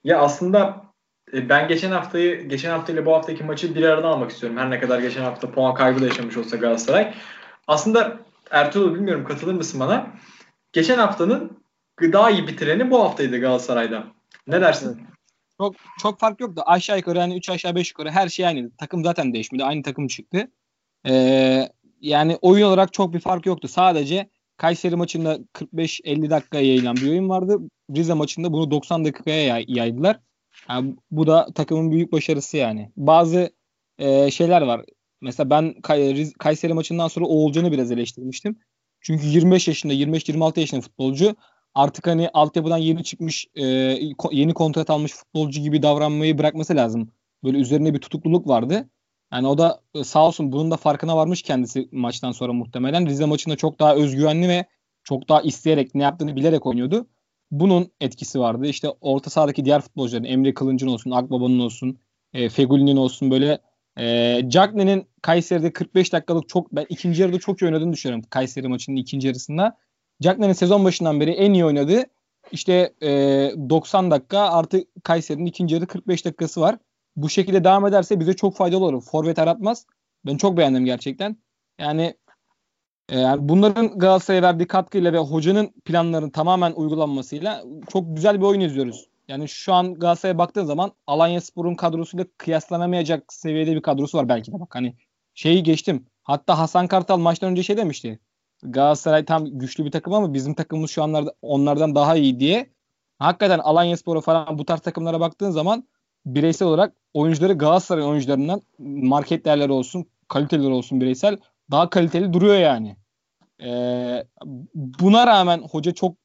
Ya aslında e, ben geçen haftayı, geçen hafta ile bu haftaki maçı bir arada almak istiyorum. Her ne kadar geçen hafta puan kaybı da yaşamış olsa Galatasaray. Aslında Ertuğrul bilmiyorum katılır mısın bana? Geçen haftanın daha iyi bitireni bu haftaydı Galatasaray'da. Ne dersin? çok çok fark yoktu. Aşağı yukarı yani 3 aşağı 5 yukarı her şey aynı. Takım zaten değişmedi. Aynı takım çıktı. Ee, yani oyun olarak çok bir fark yoktu. Sadece Kayseri maçında 45-50 dakikaya yayılan bir oyun vardı. Rize maçında bunu 90 dakikaya yaydılar. Yani bu da takımın büyük başarısı yani. Bazı e, şeyler var. Mesela ben Kay- Kayseri maçından sonra Oğulcan'ı biraz eleştirmiştim. Çünkü 25 yaşında, 25-26 yaşında futbolcu artık hani altyapıdan yeni çıkmış, e, yeni kontrat almış futbolcu gibi davranmayı bırakması lazım. Böyle üzerine bir tutukluluk vardı. Yani o da e, sağ olsun bunun da farkına varmış kendisi maçtan sonra muhtemelen. Rize maçında çok daha özgüvenli ve çok daha isteyerek ne yaptığını bilerek oynuyordu. Bunun etkisi vardı. İşte orta sahadaki diğer futbolcuların Emre Kılıncın olsun, Akbaba'nın olsun, e, Fegüli'nin olsun böyle e, Cagney'in Kayseri'de 45 dakikalık çok ben ikinci yarıda çok iyi oynadığını düşünüyorum Kayseri maçının ikinci yarısında. Cagney'in sezon başından beri en iyi oynadığı işte e, 90 dakika artı Kayseri'nin ikinci yarı 45 dakikası var. Bu şekilde devam ederse bize çok faydalı olur. Forvet aratmaz. Ben çok beğendim gerçekten. Yani yani bunların Galatasaray'a verdiği katkıyla ve hocanın planlarının tamamen uygulanmasıyla çok güzel bir oyun izliyoruz. Yani şu an Galatasaray'a baktığın zaman Alanya Spor'un kadrosuyla kıyaslanamayacak seviyede bir kadrosu var belki de bak. Hani şeyi geçtim. Hatta Hasan Kartal maçtan önce şey demişti. Galatasaray tam güçlü bir takım ama bizim takımımız şu anlarda onlardan daha iyi diye. Hakikaten Alanya Spor'a falan bu tarz takımlara baktığın zaman bireysel olarak oyuncuları Galatasaray oyuncularından market değerleri olsun, kaliteleri olsun bireysel daha kaliteli duruyor yani. Ee, buna rağmen hoca çok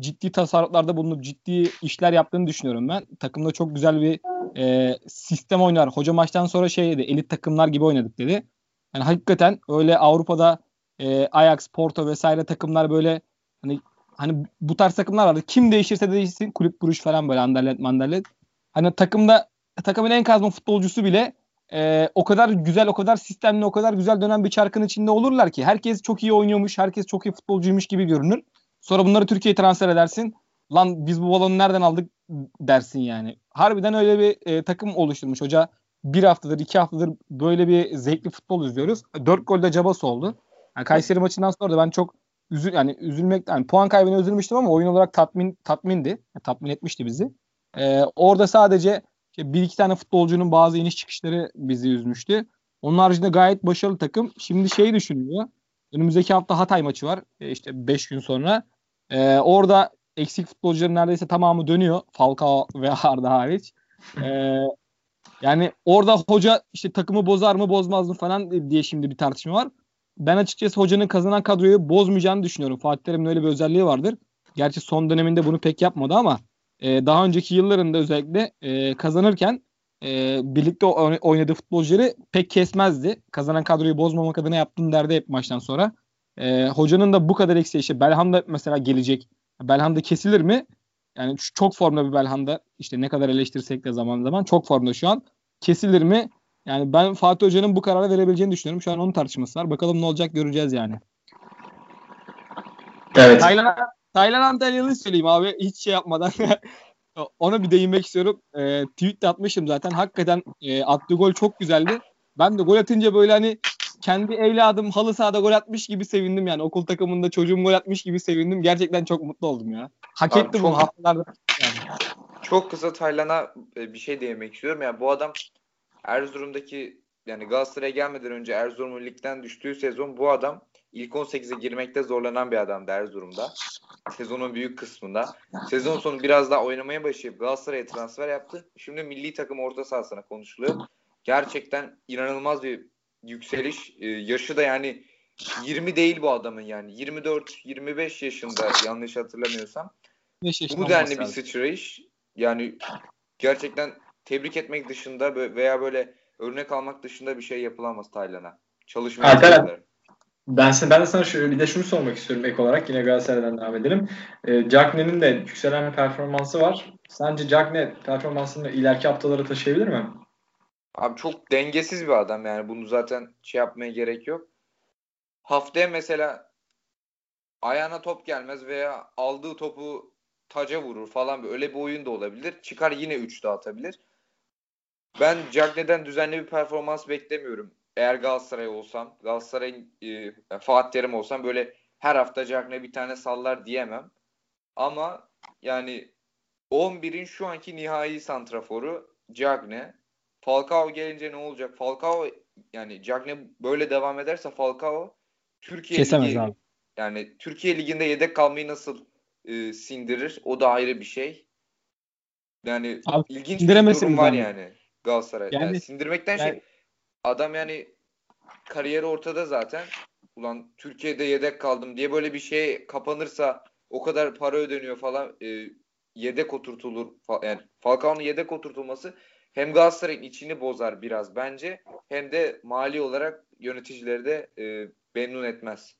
ciddi tasarruflarda bulunup ciddi işler yaptığını düşünüyorum ben. Takımda çok güzel bir e, sistem oynar. Hoca maçtan sonra şey dedi, elit takımlar gibi oynadık dedi. Yani hakikaten öyle Avrupa'da e, Ajax, Porto vesaire takımlar böyle hani hani bu tarz takımlar vardı. Kim değişirse değişsin kulüp buruş falan böyle Anderlet, Manderlet. Hani takımda takımın en kazma futbolcusu bile e, o kadar güzel, o kadar sistemli, o kadar güzel dönen bir çarkın içinde olurlar ki herkes çok iyi oynuyormuş, herkes çok iyi futbolcuymuş gibi görünür. Sonra bunları Türkiye'ye transfer edersin. Lan biz bu balonu nereden aldık dersin yani. Harbiden öyle bir e, takım oluşturmuş hoca. Bir haftadır, iki haftadır böyle bir zevkli futbol izliyoruz. Dört golde cabası oldu. Yani Kayseri maçından sonra da ben çok üzül yani üzülmek yani puan kaybına üzülmüştüm ama oyun olarak tatmin tatmindi. Yani tatmin etmişti bizi. Ee, orada sadece işte bir iki tane futbolcunun bazı iniş çıkışları bizi üzmüştü. Onun haricinde gayet başarılı takım. Şimdi şey düşünüyor. Önümüzdeki hafta Hatay maçı var. E işte 5 gün sonra. E, orada eksik futbolcuların neredeyse tamamı dönüyor. Falcao ve Arda hariç. E, yani orada hoca işte takımı bozar mı bozmaz mı falan diye şimdi bir tartışma var. Ben açıkçası hocanın kazanan kadroyu bozmayacağını düşünüyorum. Fatih Terim'in öyle bir özelliği vardır. Gerçi son döneminde bunu pek yapmadı ama e, daha önceki yıllarında özellikle e, kazanırken e, birlikte oynadığı futbolcuları pek kesmezdi. Kazanan kadroyu bozmamak adına yaptığını derdi hep maçtan sonra. E, hocanın da bu kadar eksiği işte Belhanda mesela gelecek. Belhanda kesilir mi? Yani çok formda bir Belhanda. İşte ne kadar eleştirsek de zaman zaman çok formda şu an. Kesilir mi? Yani ben Fatih Hoca'nın bu kararı verebileceğini düşünüyorum. Şu an onun tartışması var. Bakalım ne olacak göreceğiz yani. Evet. Taylan, Taylan Antalyalı söyleyeyim abi. Hiç şey yapmadan. Ona bir değinmek istiyorum. E, tweet de atmışım zaten. Hakikaten e, attığı gol çok güzeldi. Ben de gol atınca böyle hani kendi evladım halı sahada gol atmış gibi sevindim yani. Okul takımında çocuğum gol atmış gibi sevindim. Gerçekten çok mutlu oldum ya. Hak etti bu haftalarda. Yani. Çok kısa Taylan'a e, bir şey değinmek istiyorum. Yani bu adam Erzurum'daki yani Galatasaray'a gelmeden önce Erzurum'un ligden düştüğü sezon bu adam ilk 18'e girmekte zorlanan bir adamdı Erzurum'da. Sezonun büyük kısmında. Sezon sonu biraz daha oynamaya başlayıp Galatasaray'a transfer yaptı. Şimdi milli takım orta sahasına konuşuluyor. Gerçekten inanılmaz bir yükseliş. Ee, yaşı da yani 20 değil bu adamın yani. 24-25 yaşında yanlış hatırlamıyorsam. Bu denli bir sıçrayış. Yani gerçekten tebrik etmek dışında veya böyle örnek almak dışında bir şey yapılamaz Taylan'a. Çalışmaya Alper, ben, ben de sana şu, bir de şunu sormak istiyorum ek olarak. Yine Galatasaray'dan devam edelim. E, Cagney'in de yükselen bir performansı var. Sence Cagney performansını ileriki haftalara taşıyabilir mi? Abi çok dengesiz bir adam yani. Bunu zaten şey yapmaya gerek yok. Haftaya mesela ayağına top gelmez veya aldığı topu taca vurur falan öyle bir oyun da olabilir. Çıkar yine 3 atabilir. Ben Cagney'den düzenli bir performans beklemiyorum eğer Galatasaray olsam, Galatasaray'ın e, Fatih Terim olsam böyle her hafta Cagney bir tane sallar diyemem. Ama yani 11'in şu anki nihai santraforu Cagne. Falcao gelince ne olacak? Falcao yani Cagne böyle devam ederse Falcao Türkiye Kesemez Ligi, abi. yani Türkiye Ligi'nde yedek kalmayı nasıl e, sindirir? O da ayrı bir şey. Yani Abi, ilginç bir durum var yani. yani Galatasaray. Yani, Yani- sindirmekten yani- şey adam yani kariyeri ortada zaten. Ulan Türkiye'de yedek kaldım diye böyle bir şey kapanırsa o kadar para ödeniyor falan e, yedek oturtulur yani Falcao'nun yedek oturtulması hem Galatasaray'ın içini bozar biraz bence hem de mali olarak yöneticileri de e, memnun etmez.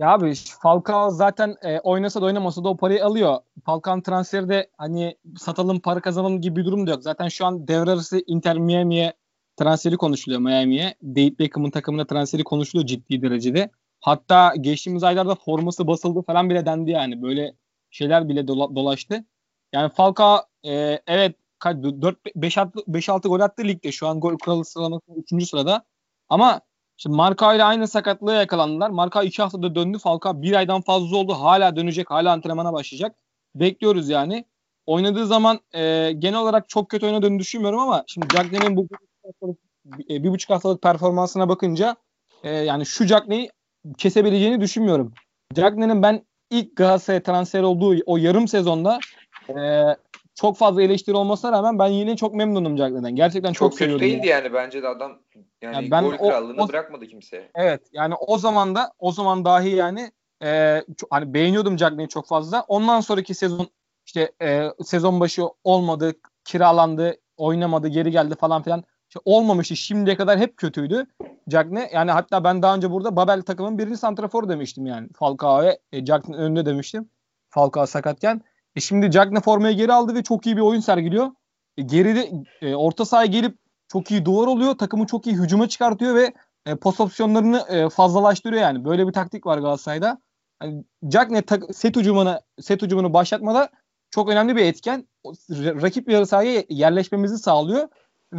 Ya abi Falcao zaten e, oynasa da oynamasa da o parayı alıyor. Falcao transferi de hani satalım para kazanalım gibi bir durum da yok. Zaten şu an devre arası Inter Miami'ye transferi konuşuluyor Miami'ye. David Beckham'ın takımına transferi konuşuluyor ciddi derecede. Hatta geçtiğimiz aylarda forması basıldı falan bile dendi yani. Böyle şeyler bile dola- dolaştı. Yani Falcao e, evet 5-6 gol attı ligde. Şu an gol kralı sıralamasında 3. sırada. Ama Şimdi Marka ile aynı sakatlığa yakalandılar. Marka 2 haftada döndü. Falcao bir aydan fazla oldu. Hala dönecek. Hala antrenmana başlayacak. Bekliyoruz yani. Oynadığı zaman e, genel olarak çok kötü oynadığını düşünmüyorum ama şimdi Cagney'in bu haftalık, e, bir buçuk haftalık performansına bakınca e, yani şu Cagney'i kesebileceğini düşünmüyorum. Cagney'in ben ilk Galatasaray'a transfer olduğu o yarım sezonda e, çok fazla eleştiri olmasına rağmen ben yine çok memnunum Cagney'den. Gerçekten çok, Çok, kötü değildi yani bence de adam yani, Yani ben gol o- krallığını o- bırakmadı kimseye. Evet yani o zaman da o zaman dahi yani e, çok- hani beğeniyordum Cagney'i çok fazla. Ondan sonraki sezon işte e, sezon başı olmadı, kiralandı, oynamadı, geri geldi falan filan. İşte olmamıştı. Şimdiye kadar hep kötüydü Cagney. Yani hatta ben daha önce burada Babel takımın birinci santrafor demiştim yani. Falcao'ya e, Cagney önünde demiştim. Falcao sakatken. E şimdi Cagney formayı geri aldı ve çok iyi bir oyun sergiliyor. E, geride e, orta sahaya gelip çok iyi duvar oluyor. Takımı çok iyi hücuma çıkartıyor ve e, post opsiyonlarını e, fazlalaştırıyor yani. Böyle bir taktik var Galatasaray'da. Yani Cagney tak- set hücumunu set hücumunu başlatmada çok önemli bir etken. O, rakip yarı sahaya yerleşmemizi sağlıyor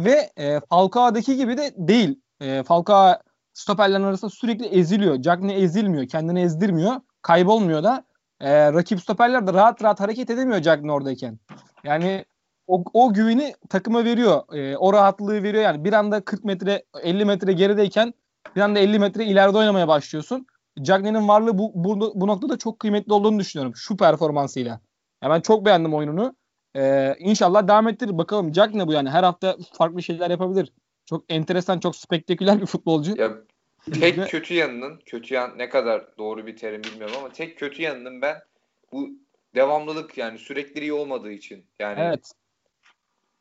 ve e, Falcao'daki gibi de değil. E, Falcao stoperlerin arasında sürekli eziliyor. Cagney ezilmiyor. Kendini ezdirmiyor. Kaybolmuyor da. E, rakip stoperler de rahat rahat hareket edemiyor Cagney oradayken. Yani o, o güveni takıma veriyor. E, o rahatlığı veriyor. Yani bir anda 40 metre 50 metre gerideyken bir anda 50 metre ileride oynamaya başlıyorsun. Cagney'in varlığı bu, bu, bu noktada çok kıymetli olduğunu düşünüyorum. Şu performansıyla. Ya ben çok beğendim oyununu. Ee, inşallah devam ettirir. Bakalım Cagney bu yani. Her hafta farklı şeyler yapabilir. Çok enteresan, çok spektaküler bir futbolcu. Ya Ve- tek kötü yanının kötü yan ne kadar doğru bir terim bilmiyorum ama tek kötü yanının ben bu devamlılık yani sürekli iyi olmadığı için. Yani Evet.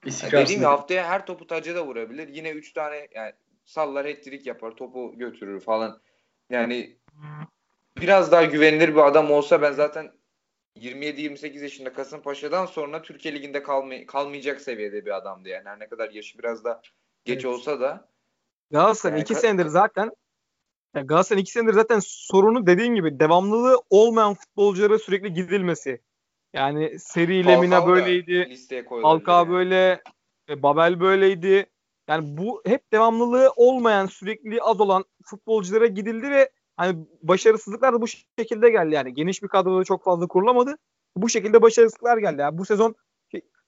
Ya İstikrarsız. dediğim gibi haftaya her topu taca da vurabilir. Yine 3 tane yani sallar hat-trick yapar, topu götürür falan. Yani biraz daha güvenilir bir adam olsa ben zaten 27-28 yaşında Kasımpaşa'dan sonra Türkiye Ligi'nde kalmay- kalmayacak seviyede bir adamdı yani. Her ne kadar yaşı biraz da geç Evet. olsa da Galatasaray Yani iki senedir zaten ya Galatasaray iki senedir zaten sorunu dediğin gibi devamlılığı olmayan futbolculara sürekli gidilmesi. Yani Seri Lemina Falcao da böyleydi. Falcao yani. böyle, e, Babel böyleydi. Yani bu hep devamlılığı olmayan, sürekli az olan futbolculara gidildi ve hani başarısızlıklar da bu şekilde geldi yani. Geniş bir kadroda çok fazla kurulamadı. Bu şekilde başarısızlıklar geldi. Yani bu sezon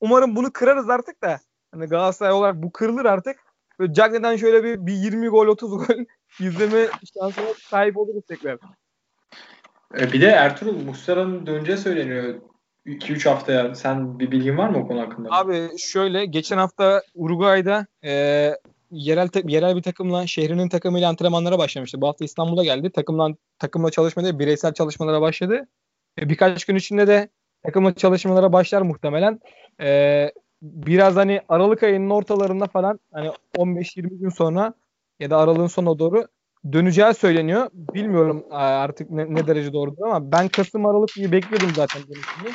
umarım bunu kırarız artık da. Hani Galatasaray olarak bu kırılır artık. Böyle Cagney'den şöyle bir, bir 20 gol 30 gol izleme şansına sahip oluruz tekrar. E, bir de Ertuğrul Muslera'nın döneceği söyleniyor 2-3 haftaya. Sen bir bilgin var mı o konu hakkında? Abi şöyle geçen hafta Uruguay'da e, yerel yerel bir takımla şehrinin takımıyla antrenmanlara başlamıştı. Bu hafta İstanbul'a geldi. Takımla takımla çalışmada bireysel çalışmalara başladı. E, birkaç gün içinde de takımla çalışmalara başlar muhtemelen. E, biraz hani Aralık ayının ortalarında falan hani 15-20 gün sonra ya da Aralık'ın sonuna doğru döneceği söyleniyor. Bilmiyorum e, artık ne, ne derece doğrudur ama ben Kasım Aralık gibi bekliyordum zaten dönüşünü.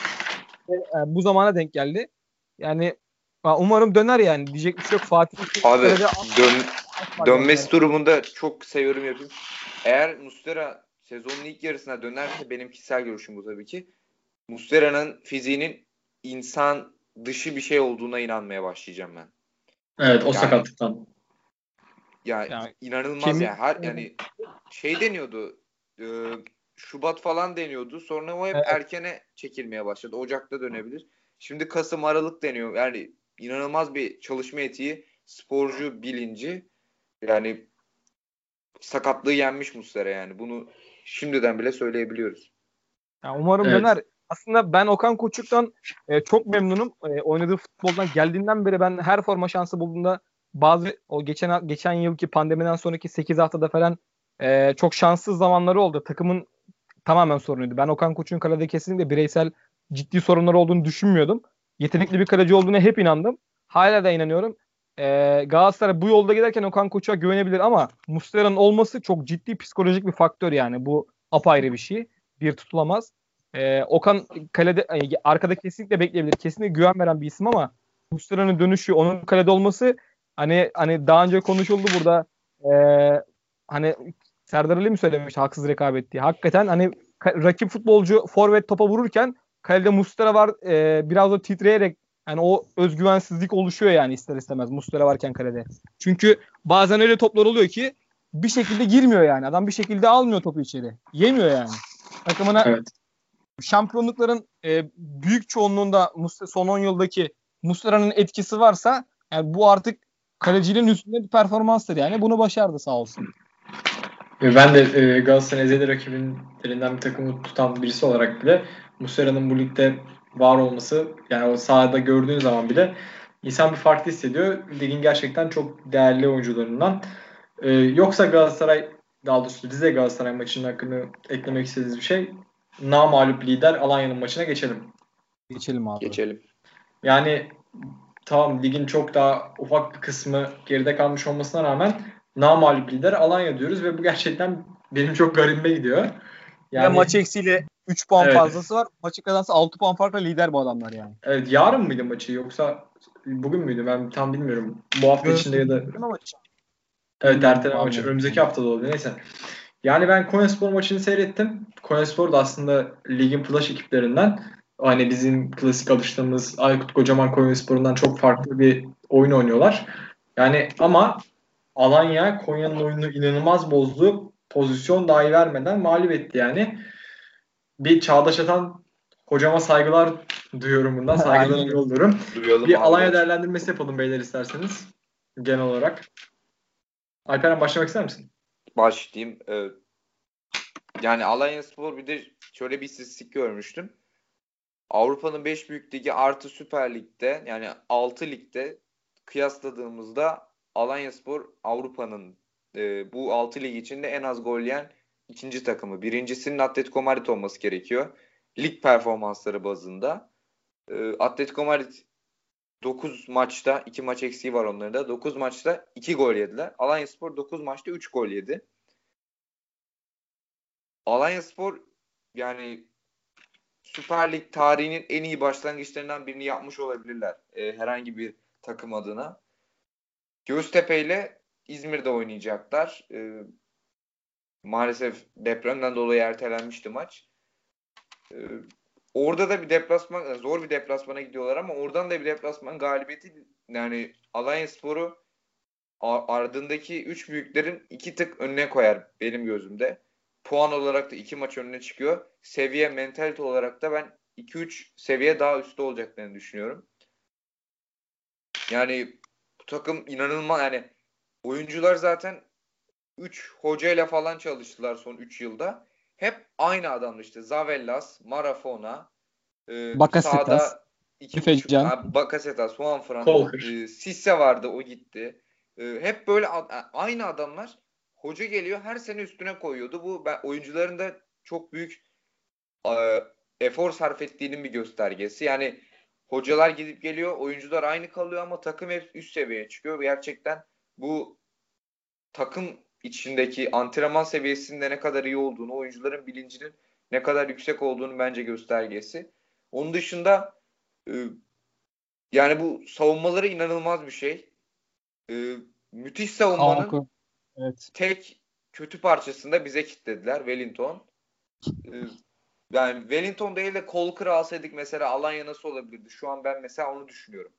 E, bu zamana denk geldi. Yani umarım döner yani. Diyecek bir şey yok. Fatih Abi dön, dönmesi yani. durumunda çok kısa yorum yapayım. Eğer Mustera sezonun ilk yarısına dönerse benim kişisel görüşüm bu tabii ki. Mustera'nın fiziğinin insan dışı bir şey olduğuna inanmaya başlayacağım ben. Evet o Yani- sakatlıktan. Ya Yani inanılmaz kemik- ya. Her yani şey deniyordu. e, Şubat falan deniyordu. Sonra o hep Evet. erkene çekilmeye başladı. Ocak'ta dönebilir. Şimdi Kasım Aralık deniyor. Yani inanılmaz bir çalışma etiği, sporcu bilinci. Yani sakatlığı yenmiş Muslera yani. Bunu şimdiden bile söyleyebiliyoruz. Yani umarım evet. döner. Aslında ben Okan Koçuk'tan e, çok memnunum. E, oynadığı futboldan geldiğinden beri ben her forma şansı bulduğunda bazı o geçen geçen yılki pandemiden sonraki 8 haftada falan e, çok şanssız zamanları oldu. Takımın tamamen sorunuydu. Ben Okan Koç'un kalede kesinlikle bireysel ciddi sorunlar olduğunu düşünmüyordum. Yetenekli bir kaleci olduğuna hep inandım. Hala da inanıyorum. Ee, Galatasaray bu yolda giderken Okan Koç'a güvenebilir ama Muslera'nın olması çok ciddi psikolojik bir faktör yani. Bu apayrı bir şey. Bir tutulamaz. Ee, Okan kalede arkada kesinlikle bekleyebilir. Kesinlikle güven veren bir isim ama Muslera'nın dönüşü, onun kalede olması hani hani daha önce konuşuldu burada. Ee, hani Serdar Ali mi söylemiş haksız rekabet diye. Hakikaten hani rakip futbolcu forvet topa vururken kalede Mustera var e, biraz da titreyerek yani o özgüvensizlik oluşuyor yani ister istemez Mustera varken kalede. Çünkü bazen öyle toplar oluyor ki bir şekilde girmiyor yani. Adam bir şekilde almıyor topu içeri. Yemiyor yani. Takımına evet. şampiyonlukların e, büyük çoğunluğunda son 10 yıldaki Mustera'nın etkisi varsa yani bu artık kalecinin üstünde bir performanstır yani. Bunu başardı sağ olsun. Ben de e, Galatasaray'ın ezeli rakibinden bir takımı tutan birisi olarak bile Muslera'nın bu ligde var olması yani o sahada gördüğün zaman bile insan bir farklı hissediyor. Ligin gerçekten çok değerli oyuncularından. Ee, yoksa Galatasaray daha doğrusu Rize Galatasaray maçının hakkında eklemek istediğiniz bir şey. Namalup lider Alanya'nın maçına geçelim. Geçelim abi. Geçelim. Yani tamam ligin çok daha ufak bir kısmı geride kalmış olmasına rağmen namalup lider Alanya diyoruz ve bu gerçekten benim çok garibime gidiyor. Yani, ve maç eksiyle 3 puan evet. fazlası var. Maçı kazansa 6 puan farkla lider bu adamlar yani. Evet yarın mıydı maçı yoksa bugün müydü ben tam bilmiyorum. Bu hafta Göz, içinde ya da Evet erteleme maçı. Önümüzdeki hafta da oldu. Neyse. Yani ben Konyaspor maçını seyrettim. Konyaspor da aslında ligin flash ekiplerinden. Hani bizim klasik alıştığımız Aykut Kocaman Konyaspor'undan çok farklı bir oyun oynuyorlar. Yani ama Alanya Konya'nın oyunu inanılmaz bozdu. Pozisyon dahi vermeden mağlup etti yani bir Çağdaş Atan hocama saygılar duyuyorum bundan. Saygılarımı yolluyorum. Duyalım bir abi. Alanya değerlendirmesi yapalım beyler isterseniz. Genel olarak. Alperen başlamak ister misin? Başlayayım. Ee, yani Alanya Spor bir de şöyle bir istatistik görmüştüm. Avrupa'nın 5 büyük ligi artı Süper Lig'de yani 6 ligde kıyasladığımızda Alanya Spor Avrupa'nın e, bu 6 lig içinde en az gol yiyen ikinci takımı. Birincisinin Atletico Madrid olması gerekiyor. Lig performansları bazında. E, Atletico Madrid 9 maçta 2 maç eksiği var onların da. 9 maçta 2 gol yediler. Alanya Spor 9 maçta 3 gol yedi. Alanya Spor yani Süper Lig tarihinin en iyi başlangıçlarından birini yapmış olabilirler. E, herhangi bir takım adına. Göztepe ile İzmir'de oynayacaklar. E, Maalesef depremden dolayı ertelenmişti maç. Ee, orada da bir deplasman, zor bir deplasmana gidiyorlar ama oradan da bir deplasman galibiyeti yani Alanya Sporu ardındaki üç büyüklerin iki tık önüne koyar benim gözümde. Puan olarak da iki maç önüne çıkıyor. Seviye, mentalite olarak da ben 2-3 seviye daha üstte olacaklarını düşünüyorum. Yani bu takım inanılmaz yani oyuncular zaten 3 hocayla falan çalıştılar son 3 yılda. Hep aynı adamdı işte. Zavellas, Marafona, e, Bakasetas, sağda iki Tüfekcan. buçuk, Bakasetas, Juanfran, e, Sisse vardı o gitti. E, hep böyle ad, aynı adamlar. Hoca geliyor her sene üstüne koyuyordu. Bu ben, oyuncuların da çok büyük e, efor sarf ettiğinin bir göstergesi. Yani hocalar gidip geliyor, oyuncular aynı kalıyor ama takım hep üst seviyeye çıkıyor. Gerçekten bu takım içindeki antrenman seviyesinde ne kadar iyi olduğunu, oyuncuların bilincinin ne kadar yüksek olduğunu bence göstergesi. Onun dışında e, yani bu savunmaları inanılmaz bir şey. E, müthiş savunmanın evet. tek kötü parçasında bize kilitlediler Wellington. E, yani Wellington değil de Colker'ı alsaydık mesela Alanya nasıl olabilirdi? Şu an ben mesela onu düşünüyorum.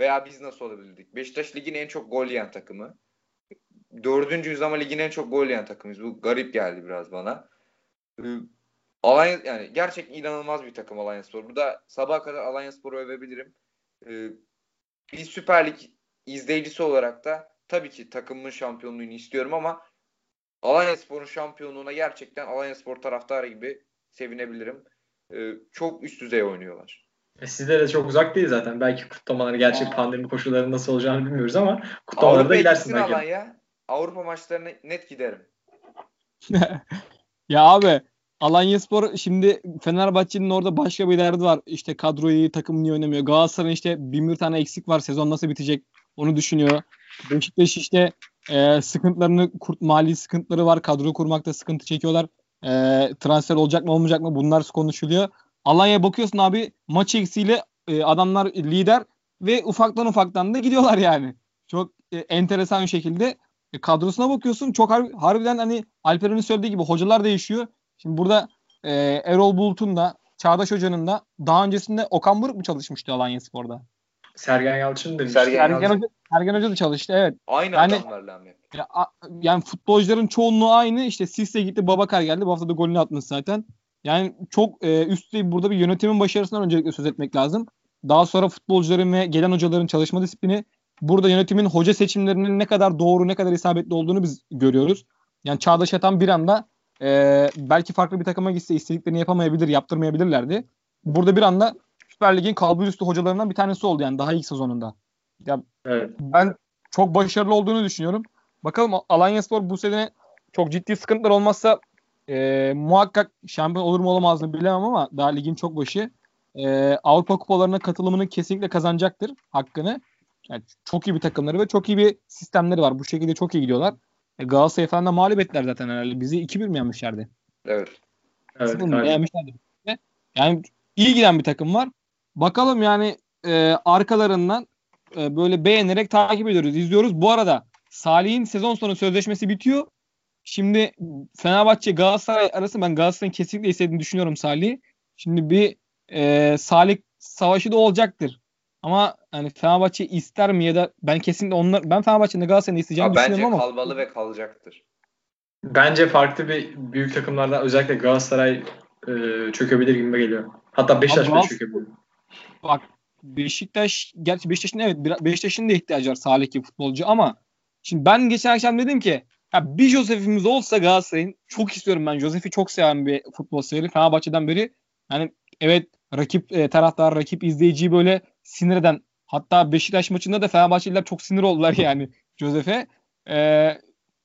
Veya biz nasıl olabilirdik? Beşiktaş ligin en çok gol yiyen takımı dördüncüyüz ama ligin en çok gol yiyen takımıyız. Bu garip geldi biraz bana. Ee, Alanya yani gerçekten inanılmaz bir takım Alanya Spor. Burada sabaha kadar Alanya Spor'u övebilirim. Ee, bir Süper Lig izleyicisi olarak da tabii ki takımın şampiyonluğunu istiyorum ama Alanya Spor'un şampiyonluğuna gerçekten Alanya Spor taraftarı gibi sevinebilirim. Ee, çok üst düzey oynuyorlar. E sizlere de çok uzak değil zaten. Belki kutlamaları gerçek Aa. pandemi koşullarında nasıl olacağını bilmiyoruz ama kutlamalara da gidersin belki. Alanya, Avrupa maçlarına net giderim. ya abi Alanya Spor şimdi Fenerbahçe'nin orada başka bir derdi var. İşte kadroyu takım niye oynamıyor? Galatasaray'ın işte bin bir tane eksik var. Sezon nasıl bitecek? Onu düşünüyor. Beşiktaş işte e, sıkıntılarını kurt mali sıkıntıları var. Kadro kurmakta sıkıntı çekiyorlar. E, transfer olacak mı olmayacak mı bunlar konuşuluyor. Alanya'ya bakıyorsun abi maç eksiğiyle e, adamlar lider ve ufaktan ufaktan da gidiyorlar yani. Çok e, enteresan bir şekilde e, kadrosuna bakıyorsun. Çok har- harbiden hani Alperen'in söylediği gibi hocalar değişiyor. Şimdi burada e, Erol Bulut'un da Çağdaş Hoca'nın da daha öncesinde Okan Buruk mu çalışmıştı Alanya Spor'da? Sergen Yalçın demiş. Sergen, Sergen, Yalçın. Hoca, Sergen Hoca da çalıştı evet. Aynı yani, adamlarla mı? Ya, yani futbolcuların çoğunluğu aynı. İşte Sisse gitti Babakar geldi. Bu hafta da golünü atmış zaten. Yani çok e, üst burada bir yönetimin başarısından öncelikle söz etmek lazım. Daha sonra futbolcuların ve gelen hocaların çalışma disiplini burada yönetimin hoca seçimlerinin ne kadar doğru ne kadar isabetli olduğunu biz görüyoruz. Yani Çağdaş Atan bir anda e, belki farklı bir takıma gitse istediklerini yapamayabilir, yaptırmayabilirlerdi. Burada bir anda Süper Lig'in kalbur üstü hocalarından bir tanesi oldu yani daha ilk sezonunda. Ya evet. ben çok başarılı olduğunu düşünüyorum. Bakalım Alanya Spor bu sene çok ciddi sıkıntılar olmazsa e, muhakkak şampiyon olur mu olamaz mı bilemem ama daha ligin çok başı. E, Avrupa kupalarına katılımını kesinlikle kazanacaktır hakkını. Yani çok iyi bir takımları ve çok iyi bir sistemleri var. Bu şekilde çok iyi gidiyorlar. E, Galatasaray falan da mağlup ettiler zaten herhalde. Bizi 2-1 mi yenmişlerdi? Evet. Evet. Yenmişlerdi. Yani iyi giden bir takım var. Bakalım yani e, arkalarından e, böyle beğenerek takip ediyoruz, izliyoruz. Bu arada Salih'in sezon sonu sözleşmesi bitiyor. Şimdi Fenerbahçe Galatasaray arası ben Galatasaray'ın kesinlikle istediğini düşünüyorum Salih'i. Şimdi bir e, Salih savaşı da olacaktır. Ama hani Fenerbahçe ister mi ya da ben kesinlikle onlar ben Fenerbahçe'nin Galatasaray'ın isteyeceğini ya düşünüyorum ama. Bence kalmalı ve kalacaktır. Bence farklı bir büyük takımlardan özellikle Galatasaray e, çökebilir gibi geliyor. Hatta Beşiktaş bile çökebilir. Bak Beşiktaş gerçi Beşiktaş'ın evet Beşiktaş'ın da ihtiyacı var Salih gibi futbolcu ama şimdi ben geçen akşam dedim ki ya bir Josef'imiz olsa Galatasaray'ın çok istiyorum ben. Josef'i çok seven bir futbol severi. Fenerbahçe'den beri yani evet rakip e, taraftar, rakip izleyiciyi böyle sinir eden hatta Beşiktaş maçında da Fenerbahçeliler çok sinir oldular yani Josef'e. E,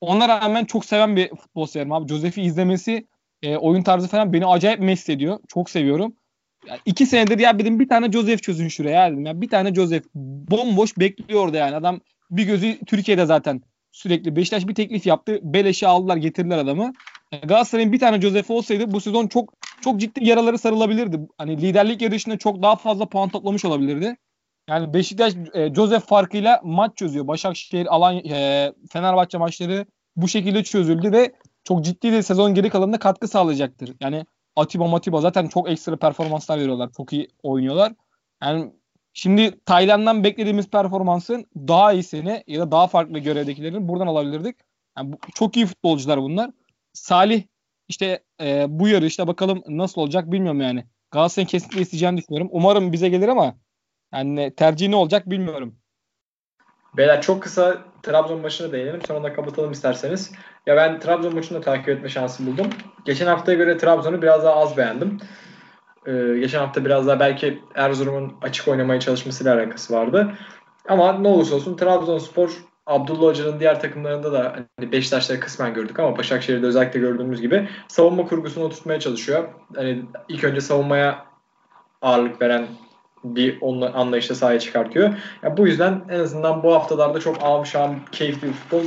ona rağmen çok seven bir futbol severim abi. Josef'i izlemesi, e, oyun tarzı falan beni acayip mest ediyor. Çok seviyorum. Yani iki senedir ya dedim bir tane Joseph çözün şuraya dedim. Ya bir tane Joseph bomboş bekliyor orada yani. Adam bir gözü Türkiye'de zaten sürekli. Beşiktaş bir teklif yaptı. Beleş'i aldılar getirdiler adamı. Galatasaray'ın bir tane Joseph olsaydı bu sezon çok çok ciddi yaraları sarılabilirdi. Hani liderlik yarışında çok daha fazla puan toplamış olabilirdi. Yani Beşiktaş e, Joseph farkıyla maç çözüyor. Başakşehir, Alanya, e, Fenerbahçe maçları bu şekilde çözüldü ve çok ciddi bir sezon geri kalanında katkı sağlayacaktır. Yani Atiba Matiba zaten çok ekstra performanslar veriyorlar. Çok iyi oynuyorlar. Yani Şimdi Tayland'dan beklediğimiz performansın daha iyisini ya da daha farklı görevdekilerini buradan alabilirdik. Yani bu, çok iyi futbolcular bunlar. Salih işte e, bu yarışta bakalım nasıl olacak bilmiyorum yani. Galatasaray'ın kesinlikle isteyeceğini düşünüyorum. Umarım bize gelir ama yani tercih ne olacak bilmiyorum. Beyler çok kısa Trabzon maçına değinelim. Sonra da kapatalım isterseniz. Ya ben Trabzon maçını da takip etme şansı buldum. Geçen haftaya göre Trabzon'u biraz daha az beğendim. Ee, geçen hafta biraz daha belki Erzurum'un açık oynamaya çalışmasıyla alakası vardı. Ama ne olursa olsun Trabzonspor Abdullah Hoca'nın diğer takımlarında da hani Beşiktaş'ta kısmen gördük ama Başakşehir'de özellikle gördüğümüz gibi savunma kurgusunu tutmaya çalışıyor. Hani ilk önce savunmaya ağırlık veren bir anlayışla sahaya çıkartıyor. Yani bu yüzden en azından bu haftalarda çok amşam, keyifli bir futbol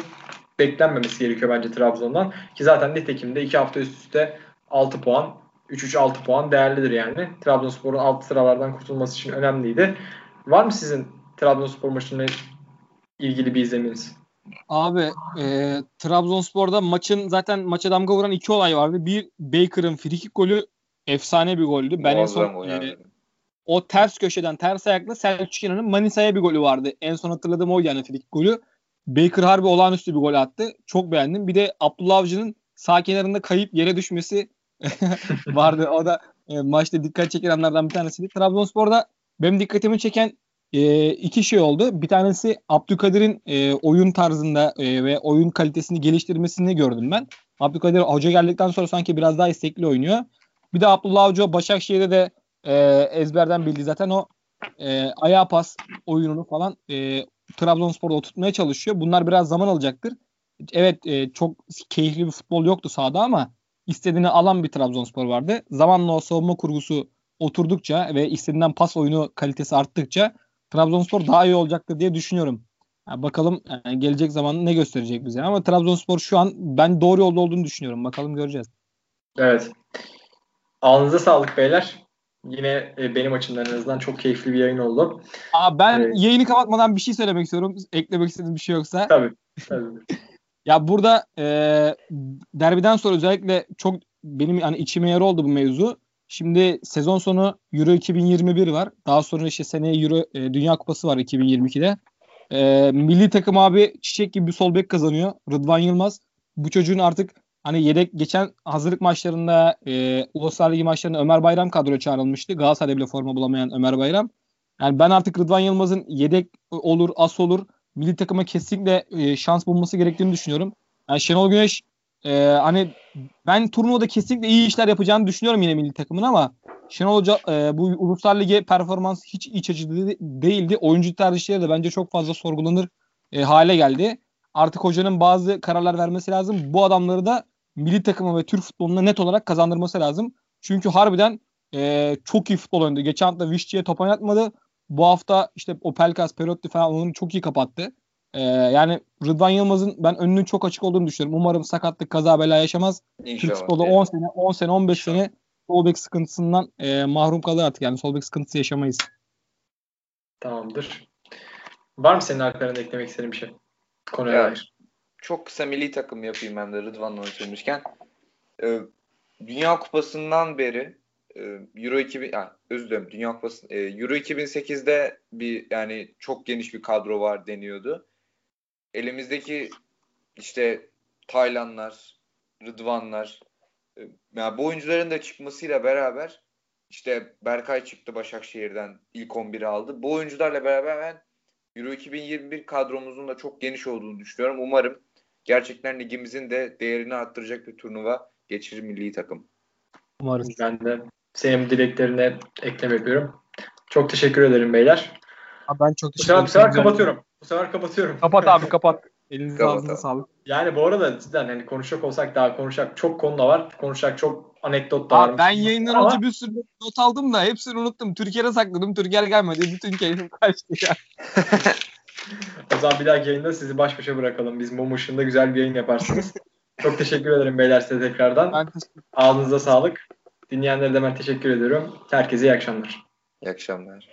beklenmemesi gerekiyor bence Trabzon'dan. Ki zaten nitekim de iki hafta üst üste 6 puan 3-3-6 puan değerlidir yani. Trabzonspor'un alt sıralardan kurtulması için önemliydi. Var mı sizin Trabzonspor maçıyla ilgili bir izleminiz? Abi e, Trabzonspor'da maçın zaten maça damga vuran iki olay vardı. Bir Baker'ın frikik golü efsane bir goldü. Ben en son e, o ters köşeden ters ayakla Selçuk İnan'ın Manisa'ya bir golü vardı. En son hatırladığım o yani frikik golü. Baker harbi olağanüstü bir gol attı. Çok beğendim. Bir de Abdullah Avcı'nın sağ kenarında kayıp yere düşmesi vardı. O da e, maçta dikkat çeken anlardan bir tanesiydi. Trabzonspor'da benim dikkatimi çeken e, iki şey oldu. Bir tanesi Abdülkadir'in e, oyun tarzında e, ve oyun kalitesini geliştirmesini gördüm ben. Abdülkadir hoca geldikten sonra sanki biraz daha istekli oynuyor. Bir de Abdullah Avcı Başakşehir'de de e, ezberden bildi zaten o e, ayağa pas oyununu falan e, Trabzonspor'da oturtmaya çalışıyor. Bunlar biraz zaman alacaktır. Evet e, çok keyifli bir futbol yoktu sahada ama istediğini alan bir Trabzonspor vardı. Zamanla o savunma kurgusu oturdukça ve istediğinden pas oyunu kalitesi arttıkça Trabzonspor daha iyi olacaktır diye düşünüyorum. Yani bakalım yani gelecek zaman ne gösterecek bize. Ama Trabzonspor şu an ben doğru yolda olduğunu düşünüyorum. Bakalım göreceğiz. Evet. Ağzınıza sağlık beyler. Yine e, benim açımdan en azından çok keyifli bir yayın oldu. Aa, ben evet. yayını kapatmadan bir şey söylemek istiyorum. Eklemek istediğim bir şey yoksa. Tabii. tabii. ya burada e, derbiden sonra özellikle çok benim yani içime yer oldu bu mevzu. Şimdi sezon sonu Euro 2021 var. Daha sonra işte seneye Euro e, Dünya Kupası var 2022'de. E, milli takım abi çiçek gibi bir sol bek kazanıyor. Rıdvan Yılmaz. Bu çocuğun artık hani yedek geçen hazırlık maçlarında e, Uluslar Ligi maçlarında Ömer Bayram kadroya çağrılmıştı. Galatasaray'da bile forma bulamayan Ömer Bayram. Yani ben artık Rıdvan Yılmaz'ın yedek olur, as olur milli takıma kesinlikle e, şans bulması gerektiğini düşünüyorum. Yani Şenol Güneş e, hani ben turnuvada kesinlikle iyi işler yapacağını düşünüyorum yine milli takımın ama Şenol Hoca e, bu Uluslar Ligi performans hiç iç açıcı değildi. Oyuncu tercihleri de bence çok fazla sorgulanır e, hale geldi. Artık hocanın bazı kararlar vermesi lazım. Bu adamları da milli takıma ve Türk futboluna net olarak kazandırması lazım. Çünkü harbiden e, çok iyi futbol oynadı. Geçen hafta Vişçi'ye top oynatmadı. Bu hafta işte o Pelkas, Perotti falan onu çok iyi kapattı. Ee, yani Rıdvan Yılmaz'ın ben önünün çok açık olduğunu düşünüyorum. Umarım sakatlık, kaza bela yaşamaz. İnşallah. Türk futbolda 10 sene, 10 sene, 15 İnşallah. sene sol bek sıkıntısından e, mahrum kalır artık. Yani sol bek sıkıntısı yaşamayız. Tamamdır. Var mı senin arkalarında eklemek istediğin bir şey? Konuya dair. Çok kısa milli takım yapayım ben de Rıdvan'la oturmuşken. Ee, Dünya Kupası'ndan beri e, Euro 2000 yani özür dilerim Dünya Kupası e, Euro 2008'de bir yani çok geniş bir kadro var deniyordu. Elimizdeki işte Taylanlar, Rıdvanlar e, yani bu oyuncuların da çıkmasıyla beraber işte Berkay çıktı Başakşehir'den ilk 11'i aldı. Bu oyuncularla beraber ben Euro 2021 kadromuzun da çok geniş olduğunu düşünüyorum. Umarım gerçekten ligimizin de değerini arttıracak bir turnuva geçirir milli takım. Umarım. Ben de senin dileklerine eklem yapıyorum. Çok teşekkür ederim beyler. Abi ben çok teşekkür ederim. Bu sefer kapatıyorum. Bu sefer kapatıyorum. Kapat abi kapat. Elinize ağzınıza sağlık. Yani bu arada cidden hani konuşacak olsak daha konuşacak çok konu da var. Konuşacak çok anekdot da var. Ben yayından Ama... önce bir sürü not aldım da hepsini unuttum. Türkiye'de sakladım. Türkiye gelmedi. Bütün keyfim kaçtı ya. o zaman bir dahaki yayında sizi baş başa bırakalım. Biz mum ışığında güzel bir yayın yaparsınız. çok teşekkür ederim beyler size tekrardan. Ağzınıza sağlık. Dinleyenlere de ben teşekkür ediyorum. Herkese iyi akşamlar. İyi akşamlar.